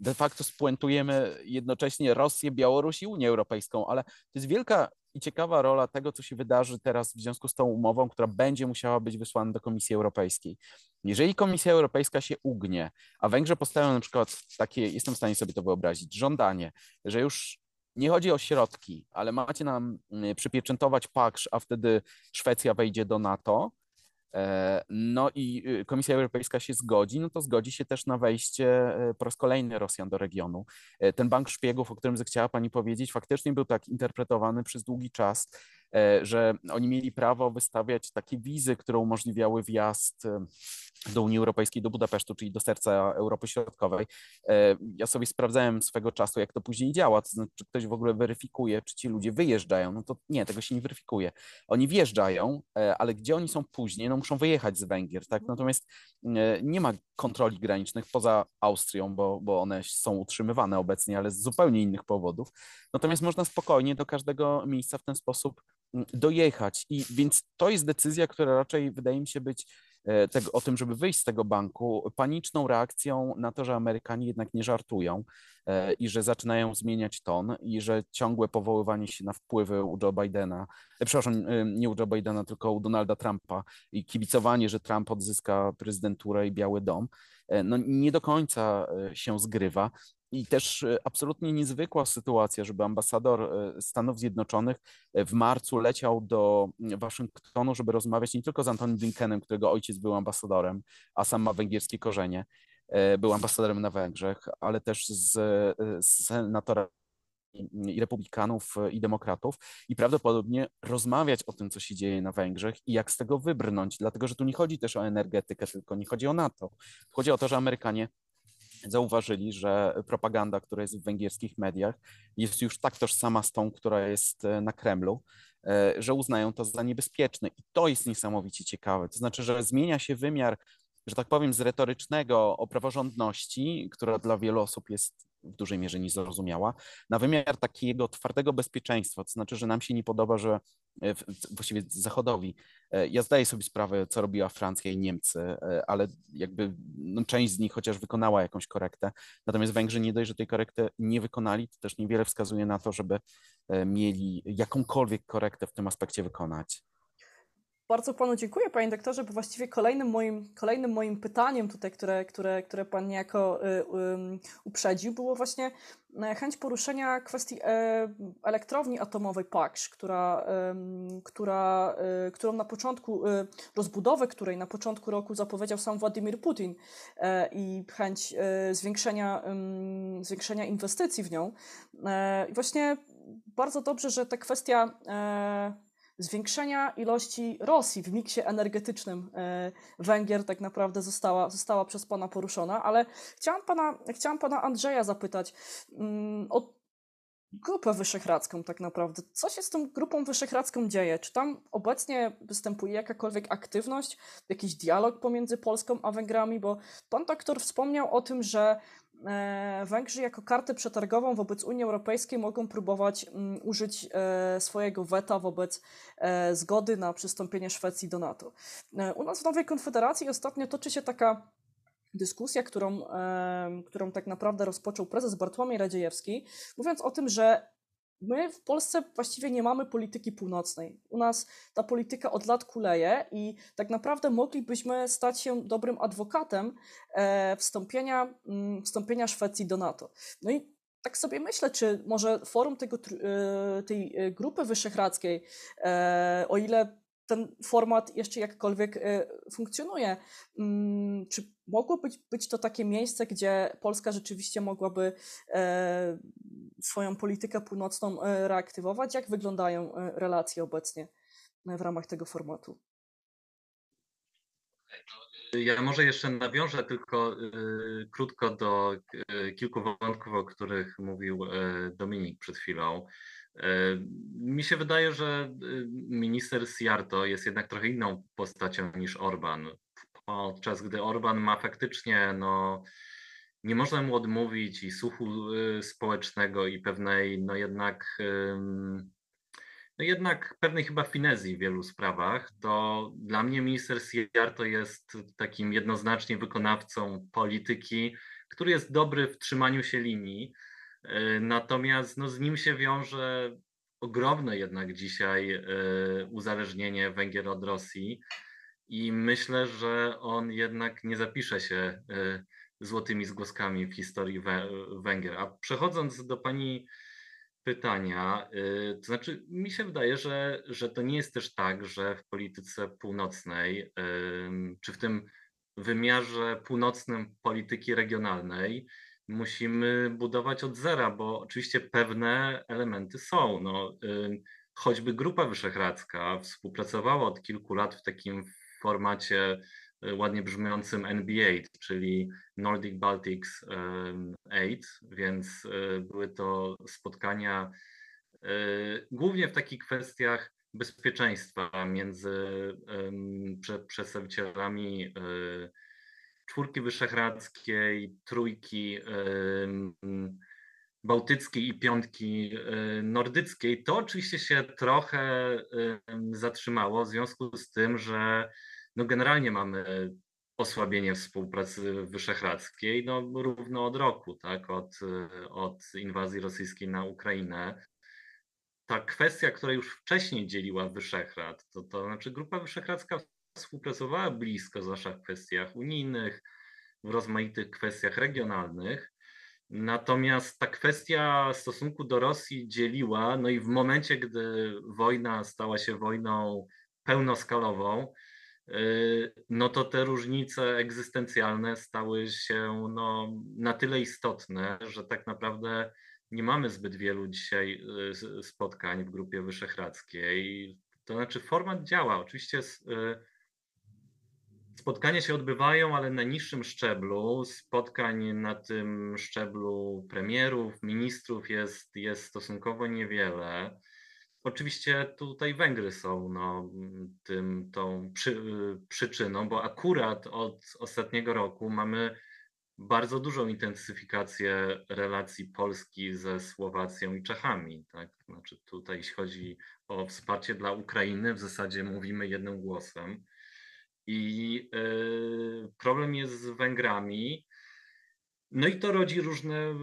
de facto spuentujemy jednocześnie Rosję, Białoruś i Unię Europejską, ale to jest wielka i ciekawa rola tego, co się wydarzy teraz w związku z tą umową, która będzie musiała być wysłana do Komisji Europejskiej. Jeżeli Komisja Europejska się ugnie, a Węgrzy postawią na przykład takie, jestem w stanie sobie to wyobrazić, żądanie, że już nie chodzi o środki, ale macie nam mm, przypieczętować paksz, a wtedy Szwecja wejdzie do NATO, no i y, Komisja Europejska się zgodzi, no to zgodzi się też na wejście e, po raz kolejny Rosjan do regionu. E, ten bank szpiegów, o którym zechciała Pani powiedzieć, faktycznie był tak interpretowany przez długi czas, że oni mieli prawo wystawiać takie wizy, które umożliwiały wjazd do Unii Europejskiej, do Budapesztu, czyli do serca Europy Środkowej. E, ja sobie sprawdzałem swego czasu, jak to później działa, to znaczy, czy ktoś w ogóle weryfikuje, czy ci ludzie wyjeżdżają. No to nie, tego się nie weryfikuje. Oni wjeżdżają, e, ale gdzie oni są później? No muszą wyjechać z Węgier, tak? Natomiast e, nie ma kontroli granicznych poza Austrią, bo, bo one są utrzymywane obecnie, ale z zupełnie innych powodów. Natomiast można spokojnie do każdego miejsca w ten sposób dojechać. I więc to jest decyzja, która raczej wydaje mi się być E, tego, o tym, żeby wyjść z tego banku, paniczną reakcją na to, że Amerykanie jednak nie żartują e, i że zaczynają zmieniać ton i że ciągłe powoływanie się na wpływy u Joe Bidena, e, przepraszam, nie u Joe Bidena, tylko u Donalda Trumpa i kibicowanie, że Trump odzyska prezydenturę i Biały Dom, no nie do końca się zgrywa. I też e, absolutnie niezwykła sytuacja, żeby ambasador e, Stanów Zjednoczonych e, w marcu leciał do Waszyngtonu, żeby rozmawiać nie tylko z Antony Blinkenem, którego ojciec był ambasadorem, a sam ma węgierskie korzenie, był ambasadorem na Węgrzech, ale też z, z senatorem i republikanów i demokratów i prawdopodobnie rozmawiać o tym, co się dzieje na Węgrzech i jak z tego wybrnąć, dlatego że tu nie chodzi też o energetykę, tylko nie chodzi o NATO. Chodzi o to, że Amerykanie zauważyli, że propaganda, która jest w węgierskich mediach, jest już tak tożsama z tą, która jest e, na Kremlu, e, że uznają to za niebezpieczne. I to jest niesamowicie ciekawe. To znaczy, że zmienia się wymiar, że tak powiem, z retorycznego o praworządności, która dla wielu osób jest w dużej mierze niezrozumiała, na wymiar takiego twardego bezpieczeństwa. To znaczy, że nam się nie podoba, że e, właściwie Zachodowi. E, ja zdaję sobie sprawę, co robiła Francja i Niemcy, e, ale jakby no, część z nich chociaż wykonała jakąś korektę. Natomiast Węgrzy nie dość, że tej korekty nie wykonali, to też niewiele wskazuje na to, żeby mieli jakąkolwiek korektę w tym aspekcie wykonać. Bardzo panu dziękuję, panie doktorze, bo właściwie kolejnym moim, kolejnym moim pytaniem tutaj, które, które, które pan niejako y, y, uprzedził, było właśnie e, chęć poruszenia kwestii e, elektrowni atomowej Paksz, która, która, e, którą na początku, e, rozbudowy której na początku roku zapowiedział sam Władimir Putin e, i chęć zwiększenia, zwiększenia inwestycji w nią. I właśnie bardzo dobrze, że ta kwestia zwiększenia ilości Rosji w miksie energetycznym e, Węgier tak naprawdę została, została przez Pana poruszona, ale chciałam Pana, chciałam pana Andrzeja zapytać mm, o Grupę Wyszehradzką tak naprawdę. Co się z tą Grupą Wyszehradzką dzieje? Czy tam obecnie występuje jakakolwiek aktywność, jakiś dialog pomiędzy Polską a Węgrami? Bo pan doktor wspomniał o tym, że Węgrzy jako kartę przetargową wobec Unii Europejskiej mogą próbować mm, użyć e, swojego weta wobec e, zgody na przystąpienie Szwecji do NATO. U nas w Nowej Konfederacji ostatnio toczy się taka dyskusja, którą, którą tak naprawdę rozpoczął prezes Bartłomiej Radziejewski, mówiąc o tym, że My w Polsce właściwie nie mamy polityki północnej. U nas ta polityka od lat kuleje i tak naprawdę moglibyśmy stać się dobrym adwokatem e, wstąpienia, mm, wstąpienia Szwecji do NATO. No i tak sobie myślę, czy może forum tego, e, tej e, grupy wyszehradzkiej, o ile ten format jeszcze jakkolwiek funkcjonuje, mm, czy mogło być, być to takie miejsce, gdzie Polska rzeczywiście mogłaby swoją politykę północną e, reaktywować? Jak wyglądają e, relacje obecnie e, w ramach tego formatu? Ja może jeszcze nawiążę tylko y, krótko do y, kilku wątków, o których mówił y, Dominik przed chwilą. Y, Mi się wydaje, że y, minister Siarto jest jednak trochę inną postacią niż Orban. Podczas gdy Orban ma faktycznie, no, nie można mu odmówić i słuchu y, społecznego i pewnej, no jednak, no jednak pewnej chyba finezji w wielu sprawach, to dla mnie minister Siarto jest takim jednoznacznie wykonawcą polityki, który jest dobry w trzymaniu się linii. Y, Natomiast no, z nim się wiąże ogromne jednak dzisiaj y, uzależnienie Węgier od Rosji i myślę, że on jednak nie zapisze się y, złotymi zgłoskami w historii Wę- Węgier. A przechodząc do pani pytania, to znaczy mi się wydaje, że, że to nie jest też tak, że w polityce północnej, czy w tym wymiarze północnym polityki regionalnej musimy budować od zera, bo oczywiście pewne elementy są. No, choćby Grupa Wyszehradzka współpracowała od kilku lat w takim formacie y, ładnie brzmiącym NBA, czyli Nordic Baltics em, 8, więc y, były to spotkania y, głównie w takich kwestiach bezpieczeństwa między przedstawicielami czwórki wyszehradzkiej, trójki bałtyckiej i piątki y, nordyckiej. To oczywiście się trochę zatrzymało w związku z tym, że no generalnie mamy osłabienie współpracy wyszehradzkiej no, równo od roku, tak, od, od inwazji rosyjskiej na Ukrainę. Ta kwestia, która już wcześniej dzieliła Wyszehrad, to, to znaczy Grupa Wyszehradzka współpracowała blisko, zwłaszcza w kwestiach unijnych, w rozmaitych kwestiach regionalnych. Natomiast ta kwestia stosunku do Rosji dzieliła, no i w momencie, gdy wojna stała się wojną pełnoskalową, y, no to te różnice egzystencjalne stały się no, na tyle istotne, że tak naprawdę nie mamy zbyt wielu dzisiaj y, s- spotkań w Grupie Wyszehradzkiej. To znaczy format działa. Oczywiście s- y, spotkania się odbywają, ale na niższym szczeblu. Spotkań na tym szczeblu premierów, ministrów jest, jest stosunkowo niewiele. Oczywiście tutaj Węgry są no, tym, tą przy, przyczyną, bo akurat od ostatniego roku mamy bardzo dużą intensyfikację relacji Polski ze Słowacją i Czechami. Tak? Znaczy tutaj jeśli chodzi o wsparcie dla Ukrainy, w zasadzie mówimy jednym głosem. I y, problem jest z Węgrami. No i to rodzi różne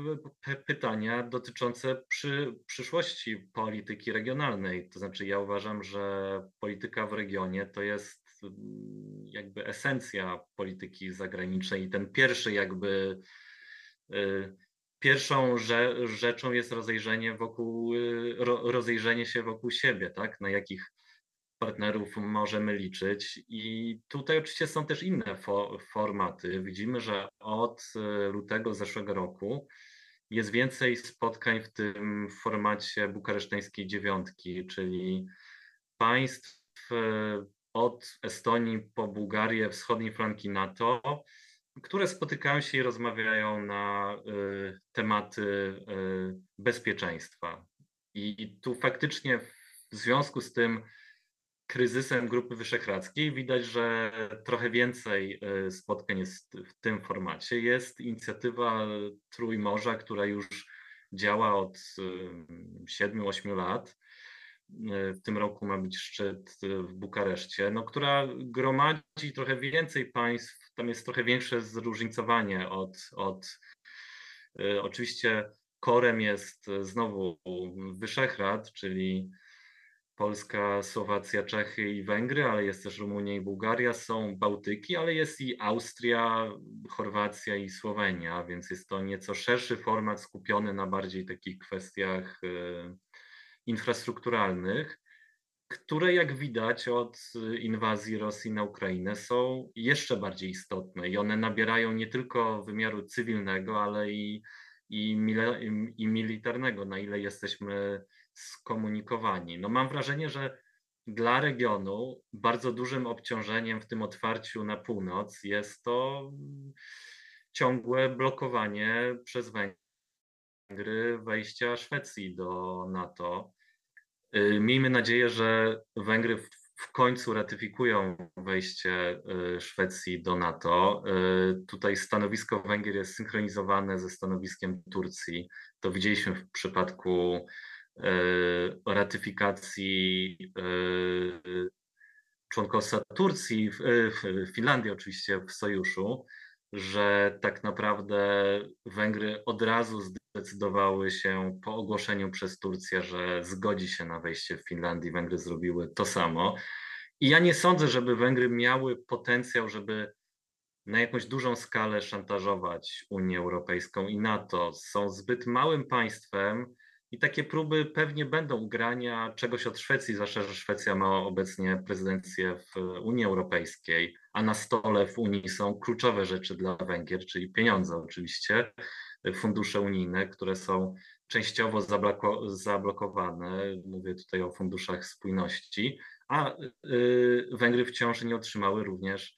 pytania dotyczące przy, przyszłości polityki regionalnej. To znaczy, ja uważam, że polityka w regionie to jest mm, jakby esencja polityki zagranicznej i ten pierwszy jakby y, pierwszą rze, rzeczą jest rozejrzenie wokół, ro, rozejrzenie się wokół siebie, tak? Na jakich partnerów możemy liczyć. I tutaj oczywiście są też inne fo formaty. Widzimy, że od y, lutego zeszłego roku jest więcej spotkań w tym formacie bukareszteńskiej dziewiątki, czyli państw y, od Estonii po Bułgarię, wschodniej flanki NATO, które spotykają się i rozmawiają na y, tematy y, bezpieczeństwa. I tu faktycznie w związku z tym kryzysem Grupy Wyszehradzkiej widać, że trochę więcej y, spotkań jest w tym formacie. Jest inicjatywa Trójmorza, która już działa od 7-8 lat. Y, W tym roku ma być szczyt w Bukareszcie, no, która gromadzi trochę więcej państw. Tam jest trochę większe zróżnicowanie od, od oczywiście korem jest znowu Wyszehrad, czyli Polska, Słowacja, Czechy i Węgry, ale jest też Rumunia i Bułgaria, są Bałtyki, ale jest i Austria, Chorwacja i Słowenia, więc jest to nieco szerszy format skupiony na bardziej takich kwestiach y, infrastrukturalnych, które jak widać od y, inwazji Rosji na Ukrainę są jeszcze bardziej istotne i one nabierają nie tylko wymiaru cywilnego, ale i, i, mile, i militarnego, na ile jesteśmy skomunikowani. No mam wrażenie, że dla regionu bardzo dużym obciążeniem w tym otwarciu na północ jest to ciągłe blokowanie przez Węgry wejścia Szwecji do NATO. Y, miejmy nadzieję, że Węgry w, w końcu ratyfikują wejście y, Szwecji do NATO. Y, tutaj stanowisko Węgier jest synchronizowane ze stanowiskiem Turcji. To widzieliśmy w przypadku ratyfikacji członkostwa Turcji, w Finlandii oczywiście w sojuszu że tak naprawdę Węgry od razu zdecydowały się po ogłoszeniu przez Turcję, że zgodzi się na wejście w Finlandii. Węgry zrobiły to samo. I ja nie sądzę, żeby Węgry miały potencjał, żeby na jakąś dużą skalę szantażować Unię Europejską i NATO. Są zbyt małym państwem, i takie próby pewnie będą grania czegoś od Szwecji, zwłaszcza, że Szwecja ma obecnie prezydencję w Unii Europejskiej, a na stole w Unii są kluczowe rzeczy dla Węgier, czyli pieniądze oczywiście, fundusze unijne, które są częściowo zablokowane. Mówię tutaj o funduszach spójności, a y, Węgry wciąż nie otrzymały również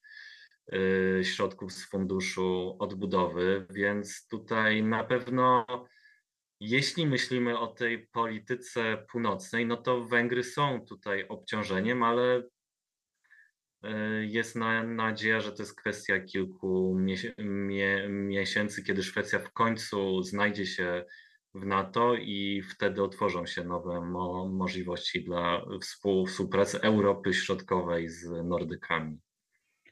y, środków z funduszu odbudowy, więc tutaj na pewno jeśli myślimy o tej polityce północnej, no to Węgry są tutaj obciążeniem, ale e, jest na, nadzieja, że to jest kwestia kilku miesięcy, kiedy Szwecja w końcu znajdzie się w NATO i wtedy otworzą się nowe mo możliwości dla współpracy Europy Środkowej z Nordykami.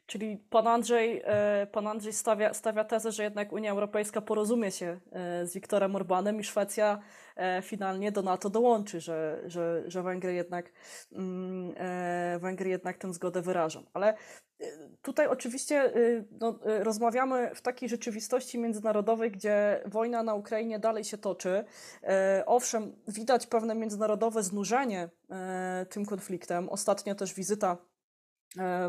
Czyli pan Andrzej, e, pan Andrzej stawia, stawia tezę, że jednak Unia Europejska porozumie się e, z Wiktorem Orbanem i Szwecja e, finalnie do NATO dołączy, że, że, że Węgry, jednak, mm, Węgry jednak tę zgodę wyrażą. Ale tutaj oczywiście no, rozmawiamy w takiej rzeczywistości międzynarodowej, gdzie wojna na Ukrainie dalej się toczy. Owszem, widać pewne międzynarodowe znużenie tym konfliktem. Ostatnio też wizyta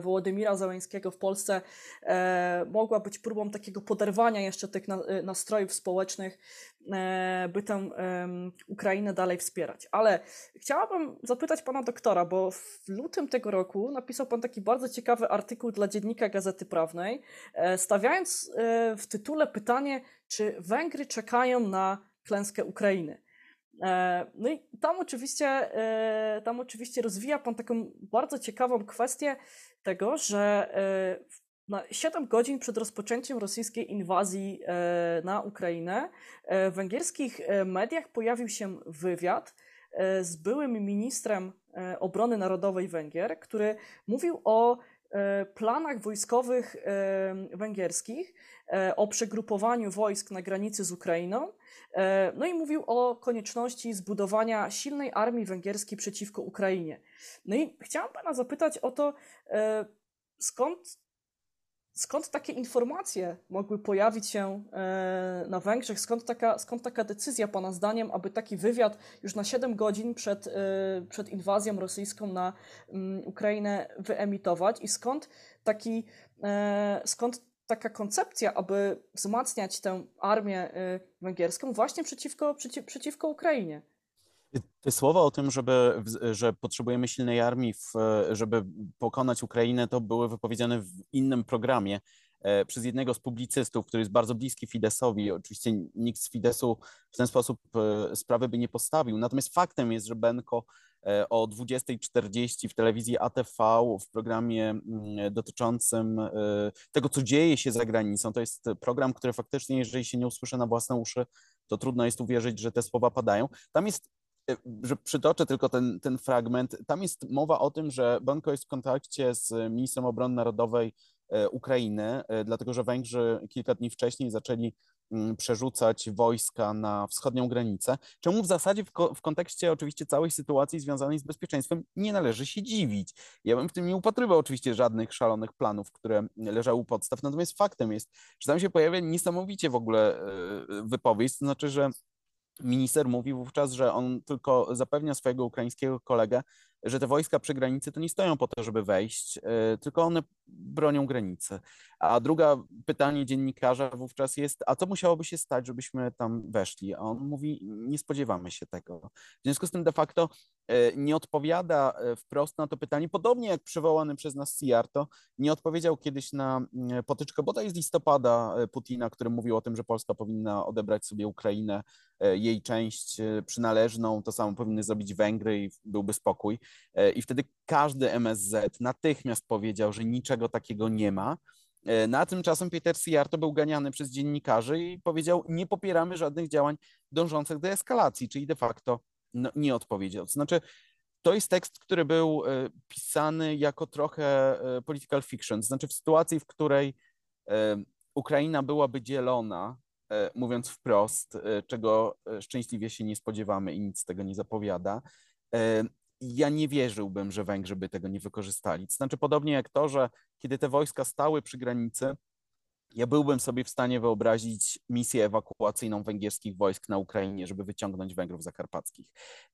Wołodymira Załęskiego w Polsce e, mogła być próbą takiego poderwania jeszcze tych e, nastrojów społecznych, by tę Ukrainę dalej wspierać. Ale chciałabym zapytać pana doktora, bo w lutym tego roku napisał pan taki bardzo ciekawy artykuł dla dziennika Gazety Prawnej, stawiając w tytule pytanie, czy Węgry czekają na klęskę Ukrainy. E, no i tam oczywiście, e, tam oczywiście rozwija Pan taką bardzo ciekawą kwestię tego, że e, na 7 godzin przed rozpoczęciem rosyjskiej inwazji na Ukrainę w węgierskich mediach pojawił się wywiad z byłym ministrem obrony narodowej Węgier, który mówił o planach wojskowych węgierskich, o przegrupowaniu wojsk na granicy z Ukrainą E, no i mówił o konieczności zbudowania silnej armii węgierskiej przeciwko Ukrainie. No i chciałam pana zapytać o to, e, skąd, skąd takie informacje mogły pojawić się e, na Węgrzech, skąd taka, skąd taka decyzja pana zdaniem, aby taki wywiad już na 7 godzin przed, przed inwazją rosyjską na mm, Ukrainę wyemitować i skąd taki, skąd taka koncepcja, aby wzmacniać tę armię węgierską właśnie przeciwko, przeciw, przeciwko Ukrainie. Te słowa o tym, żeby, że potrzebujemy silnej armii, w, żeby pokonać Ukrainę, to były wypowiedziane w innym programie e, przez jednego z publicystów, który jest bardzo bliski Fidesowi. Oczywiście nikt z Fidesu w ten sposób e, sprawy by nie postawił. Natomiast faktem jest, że Benko E, o 20.40 w telewizji ATV w programie mm, dotyczącym tego, co dzieje się za granicą. To jest program, który faktycznie, jeżeli się nie usłyszy na własne uszy, to trudno jest uwierzyć, że te słowa padają. Tam jest że przytoczę tylko ten, ten fragment. Tam jest mowa o tym, że Banko jest w kontakcie z ministrem obrony narodowej Ukrainy, dlatego że Węgrzy kilka dni wcześniej zaczęli Mm, przerzucać wojska na wschodnią granicę, czemu w zasadzie w, ko w, kontekście oczywiście całej sytuacji związanej z bezpieczeństwem nie należy się dziwić. Ja bym w tym nie upatrywał oczywiście żadnych szalonych planów, które leżały u podstaw, natomiast faktem jest, że tam się pojawia niesamowicie w ogóle e, wypowiedź, to znaczy, że minister mówi wówczas, że on tylko zapewnia swojego ukraińskiego kolegę, że te wojska przy granicy to nie stoją po to, żeby wejść, e, tylko one bronią granicy. A druga pytanie dziennikarza wówczas jest, a co musiałoby się stać, żebyśmy tam weszli? A on mówi, nie spodziewamy się tego. W związku z tym de facto nie odpowiada e, wprost na to pytanie, podobnie jak przywołany przez nas Siarto, nie odpowiedział kiedyś na mm, potyczkę, bo to jest listopada e, Putina, który mówił o tym, że Polska powinna odebrać sobie Ukrainę, jej część przynależną, to samo powinny zrobić Węgry i byłby spokój. I wtedy każdy MSZ natychmiast powiedział, że niczego takiego nie ma. E, na tymczasem Peter Siarto był ganiany przez dziennikarzy i powiedział, nie popieramy żadnych działań dążących do eskalacji, czyli de facto no, nie odpowiedział. To znaczy, to jest tekst, który był e, pisany jako trochę e, political fiction, to znaczy w sytuacji, w której Ukraina byłaby dzielona, mówiąc wprost, czego szczęśliwie się nie spodziewamy i nic z tego nie zapowiada, ja nie wierzyłbym, że Węgrzy by tego nie wykorzystali. To znaczy, podobnie jak to, że kiedy te wojska stały przy granicy, ja byłbym sobie w stanie wyobrazić misję ewakuacyjną węgierskich wojsk na Ukrainie, żeby wyciągnąć Węgrów zakarpackich.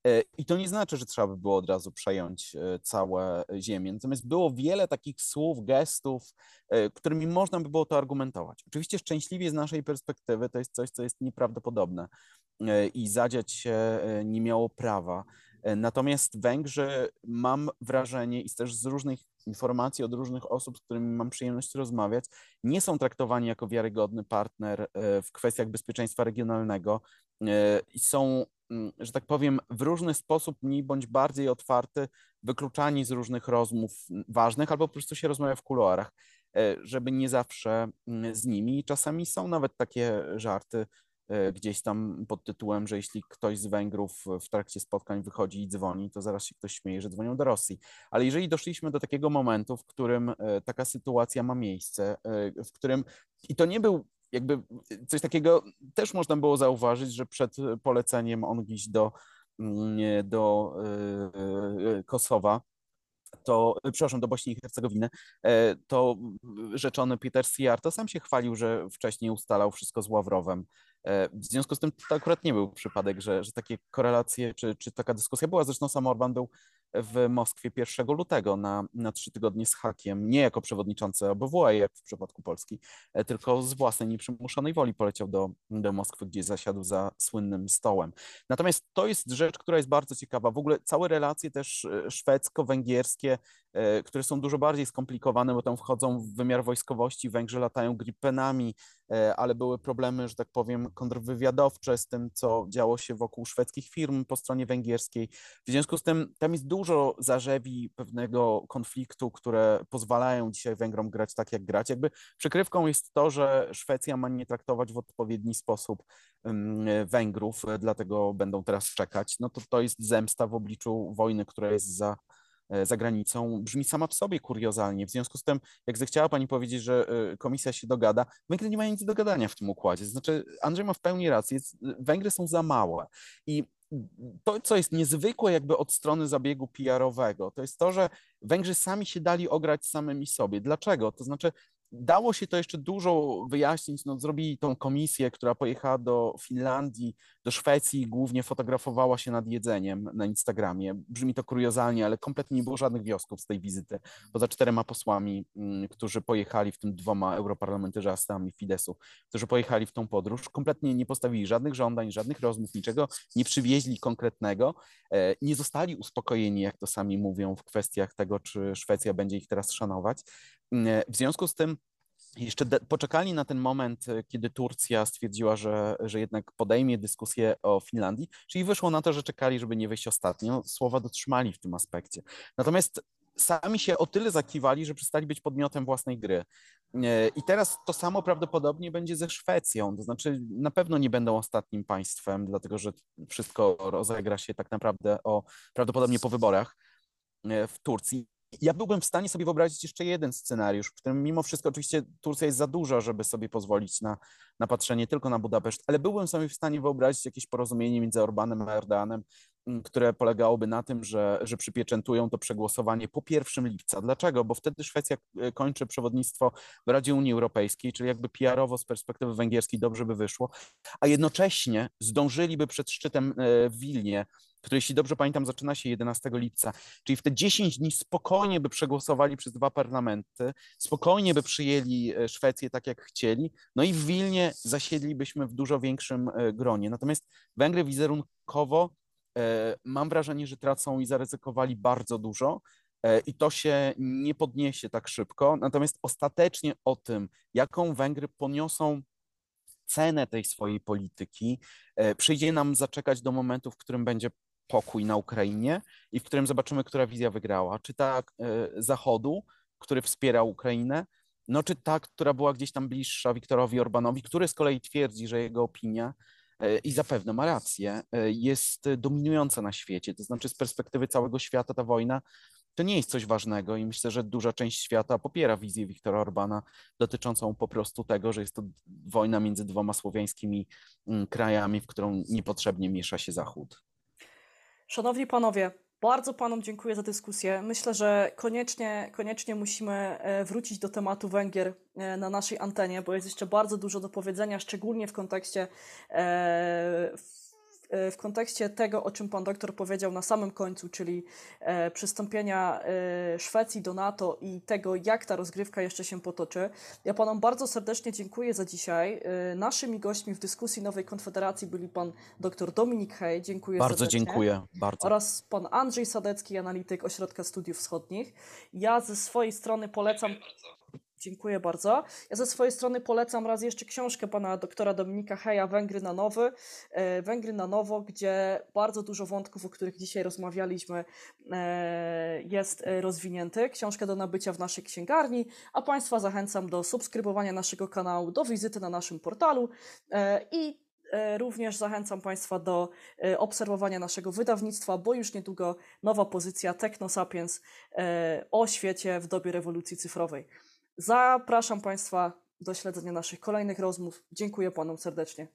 E, I to nie znaczy, że trzeba by było od razu przejąć e, całe ziemię. Natomiast było wiele takich słów, gestów, e, którymi można by było to argumentować. Oczywiście szczęśliwie z naszej perspektywy to jest coś, co jest nieprawdopodobne i zadziać się nie miało prawa. Natomiast Węgrzy, mam wrażenie i też z różnych informacji od różnych osób, z którymi mam przyjemność rozmawiać, nie są traktowani jako wiarygodny partner e, w kwestiach bezpieczeństwa regionalnego e, i są, mm, że tak powiem, w różny sposób mniej bądź bardziej otwarty, wykluczani z różnych rozmów ważnych albo po prostu się rozmawia w kuluarach żeby nie zawsze mm, z nimi. Czasami są nawet takie żarty, E, gdzieś tam pod tytułem, że jeśli ktoś z Węgrów w trakcie spotkań wychodzi i dzwoni, to zaraz się ktoś śmieje, że dzwonią do Rosji. Ale jeżeli doszliśmy do takiego momentu, w którym e, taka sytuacja ma miejsce, e, w którym i to nie był jakby coś takiego też można było zauważyć, że przed poleceniem on gdzieś do, mm, do Kosowa to, przepraszam, do Bośni i Hercegowiny, to rzeczony Peter Siarto sam się chwalił, że wcześniej ustalał wszystko z Ławrowem E, w związku z tym to akurat nie był przypadek, że, że takie korelacje, czy, czy taka dyskusja była. Zresztą sam Orban był w Moskwie 1 lutego na, na trzy tygodnie z hakiem, nie jako przewodniczący OBWE, jak w przypadku Polski, e, tylko z własnej nieprzymuszonej woli poleciał do, do Moskwy, gdzie zasiadł za słynnym stołem. Natomiast to jest rzecz, która jest bardzo ciekawa. W ogóle całe relacje też e, szwedzko-węgierskie, które są dużo bardziej skomplikowane, bo tam wchodzą w wymiar wojskowości, Węgrzy latają gripenami, ale były problemy, że tak powiem, kontrwywiadowcze z tym, co działo się wokół szwedzkich firm po stronie węgierskiej. W związku z tym tam jest dużo zarzewi pewnego konfliktu, które pozwalają dzisiaj Węgrom grać tak, jak grać. Jakby przykrywką jest to, że Szwecja ma nie traktować w odpowiedni sposób Węgrów, dlatego będą teraz czekać. No to to jest zemsta w obliczu wojny, która jest za E, za granicą brzmi sama w sobie kuriozalnie. W związku z tym, jak zechciała Pani powiedzieć, że e, komisja się dogada, Węgry nie mają nic do gadania w tym układzie. Znaczy, Andrzej ma w pełni rację, Węgry są za małe. I to, co jest niezwykłe jakby od strony zabiegu PR-owego, to jest to, że Węgrzy sami się dali ograć samymi sobie. Dlaczego? To znaczy, dało się to jeszcze dużo wyjaśnić. No, zrobili tą komisję, która pojechała do Finlandii, do Szwecji głównie fotografowała się nad jedzeniem na Instagramie. Brzmi to kuriozalnie, ale kompletnie nie było żadnych wniosków z tej wizyty. Poza czterema posłami, mm, którzy pojechali, w tym dwoma europarlamentarzystami Fidesu, którzy pojechali w tą podróż, kompletnie nie postawili żadnych żądań, żadnych rozmów, niczego nie przywieźli konkretnego. E, nie zostali uspokojeni, jak to sami mówią, w kwestiach tego, czy Szwecja będzie ich teraz szanować. E, w związku z tym jeszcze poczekali na ten moment, e, kiedy Turcja stwierdziła, że, że jednak podejmie dyskusję o Finlandii, czyli wyszło na to, że czekali, żeby nie wyjść ostatnio. Słowa dotrzymali w tym aspekcie. Natomiast sami się o tyle zakiwali, że przestali być podmiotem własnej gry. E, I teraz to samo prawdopodobnie będzie ze Szwecją, to znaczy na pewno nie będą ostatnim państwem, dlatego że wszystko rozegra się tak naprawdę o prawdopodobnie po wyborach w Turcji ja byłbym w stanie sobie wyobrazić jeszcze jeden scenariusz, w którym mimo wszystko oczywiście Turcja jest za duża, żeby sobie pozwolić na, na patrzenie tylko na Budapeszt, ale byłbym sobie w stanie wyobrazić jakieś porozumienie między Orbanem a Erdoganem które polegałoby na tym, że, że przypieczętują to przegłosowanie po 1 lipca. Dlaczego? Bo wtedy Szwecja e, kończy przewodnictwo w Radzie Unii Europejskiej, czyli jakby PR-owo z perspektywy węgierskiej dobrze by wyszło, a jednocześnie zdążyliby przed szczytem e, w Wilnie, który jeśli dobrze pamiętam zaczyna się 11 lipca, czyli w te 10 dni spokojnie by przegłosowali przez dwa parlamenty, spokojnie by przyjęli e, Szwecję tak jak chcieli, no i w Wilnie zasiedlibyśmy w dużo większym gronie. Natomiast Węgry wizerunkowo mam wrażenie, że tracą i zaryzykowali bardzo dużo e, i to się nie podniesie tak szybko. Natomiast ostatecznie o tym, jaką Węgry poniosą cenę tej swojej polityki, e, przyjdzie nam zaczekać do momentu, w którym będzie pokój na Ukrainie i w którym zobaczymy, która wizja wygrała. Czy ta e, Zachodu, który wspiera Ukrainę, no czy ta, która była gdzieś tam bliższa Wiktorowi Orbanowi, który z kolei twierdzi, że jego opinia e, i zapewne ma rację, e, jest dominująca na świecie. To znaczy, z perspektywy całego świata ta wojna to nie jest coś ważnego i myślę, że duża część świata popiera wizję Wiktora Orbana dotyczącą po prostu tego, że jest to wojna między dwoma słowiańskimi mm, krajami, w którą niepotrzebnie miesza się Zachód. Szanowni panowie, bardzo panom dziękuję za dyskusję. Myślę, że koniecznie, koniecznie musimy e, wrócić do tematu Węgier e, na naszej antenie, bo jest jeszcze bardzo dużo do powiedzenia, szczególnie w kontekście e, w, e, w kontekście tego, o czym pan doktor powiedział na samym końcu, czyli e, przystąpienia e, Szwecji do NATO i tego, jak ta rozgrywka jeszcze się potoczy. Ja panom bardzo serdecznie dziękuję za dzisiaj. E, Naszymi gośćmi w dyskusji Nowej Konfederacji byli pan dr Dominik Hej. Dziękuję Bardzo serdecznie dziękuję, bardzo. oraz pan Andrzej Sadecki, analityk Ośrodka Studiów Wschodnich. Ja ze swojej strony polecam. Dziękuję bardzo. Ja ze swojej strony polecam raz jeszcze książkę pana doktora Dominika Heja Węgry na nowy. e, Węgry na nowo, gdzie bardzo dużo wątków, o których dzisiaj rozmawialiśmy, e, jest e, rozwinięty. Książkę do nabycia w naszej księgarni, a państwa zachęcam do subskrybowania naszego kanału, do wizyty na naszym portalu i Również zachęcam Państwa do obserwowania naszego wydawnictwa, bo już niedługo nowa pozycja Technosapiens e, o świecie w dobie rewolucji cyfrowej. Zapraszam Państwa do śledzenia naszych kolejnych rozmów. Dziękuję Panom serdecznie.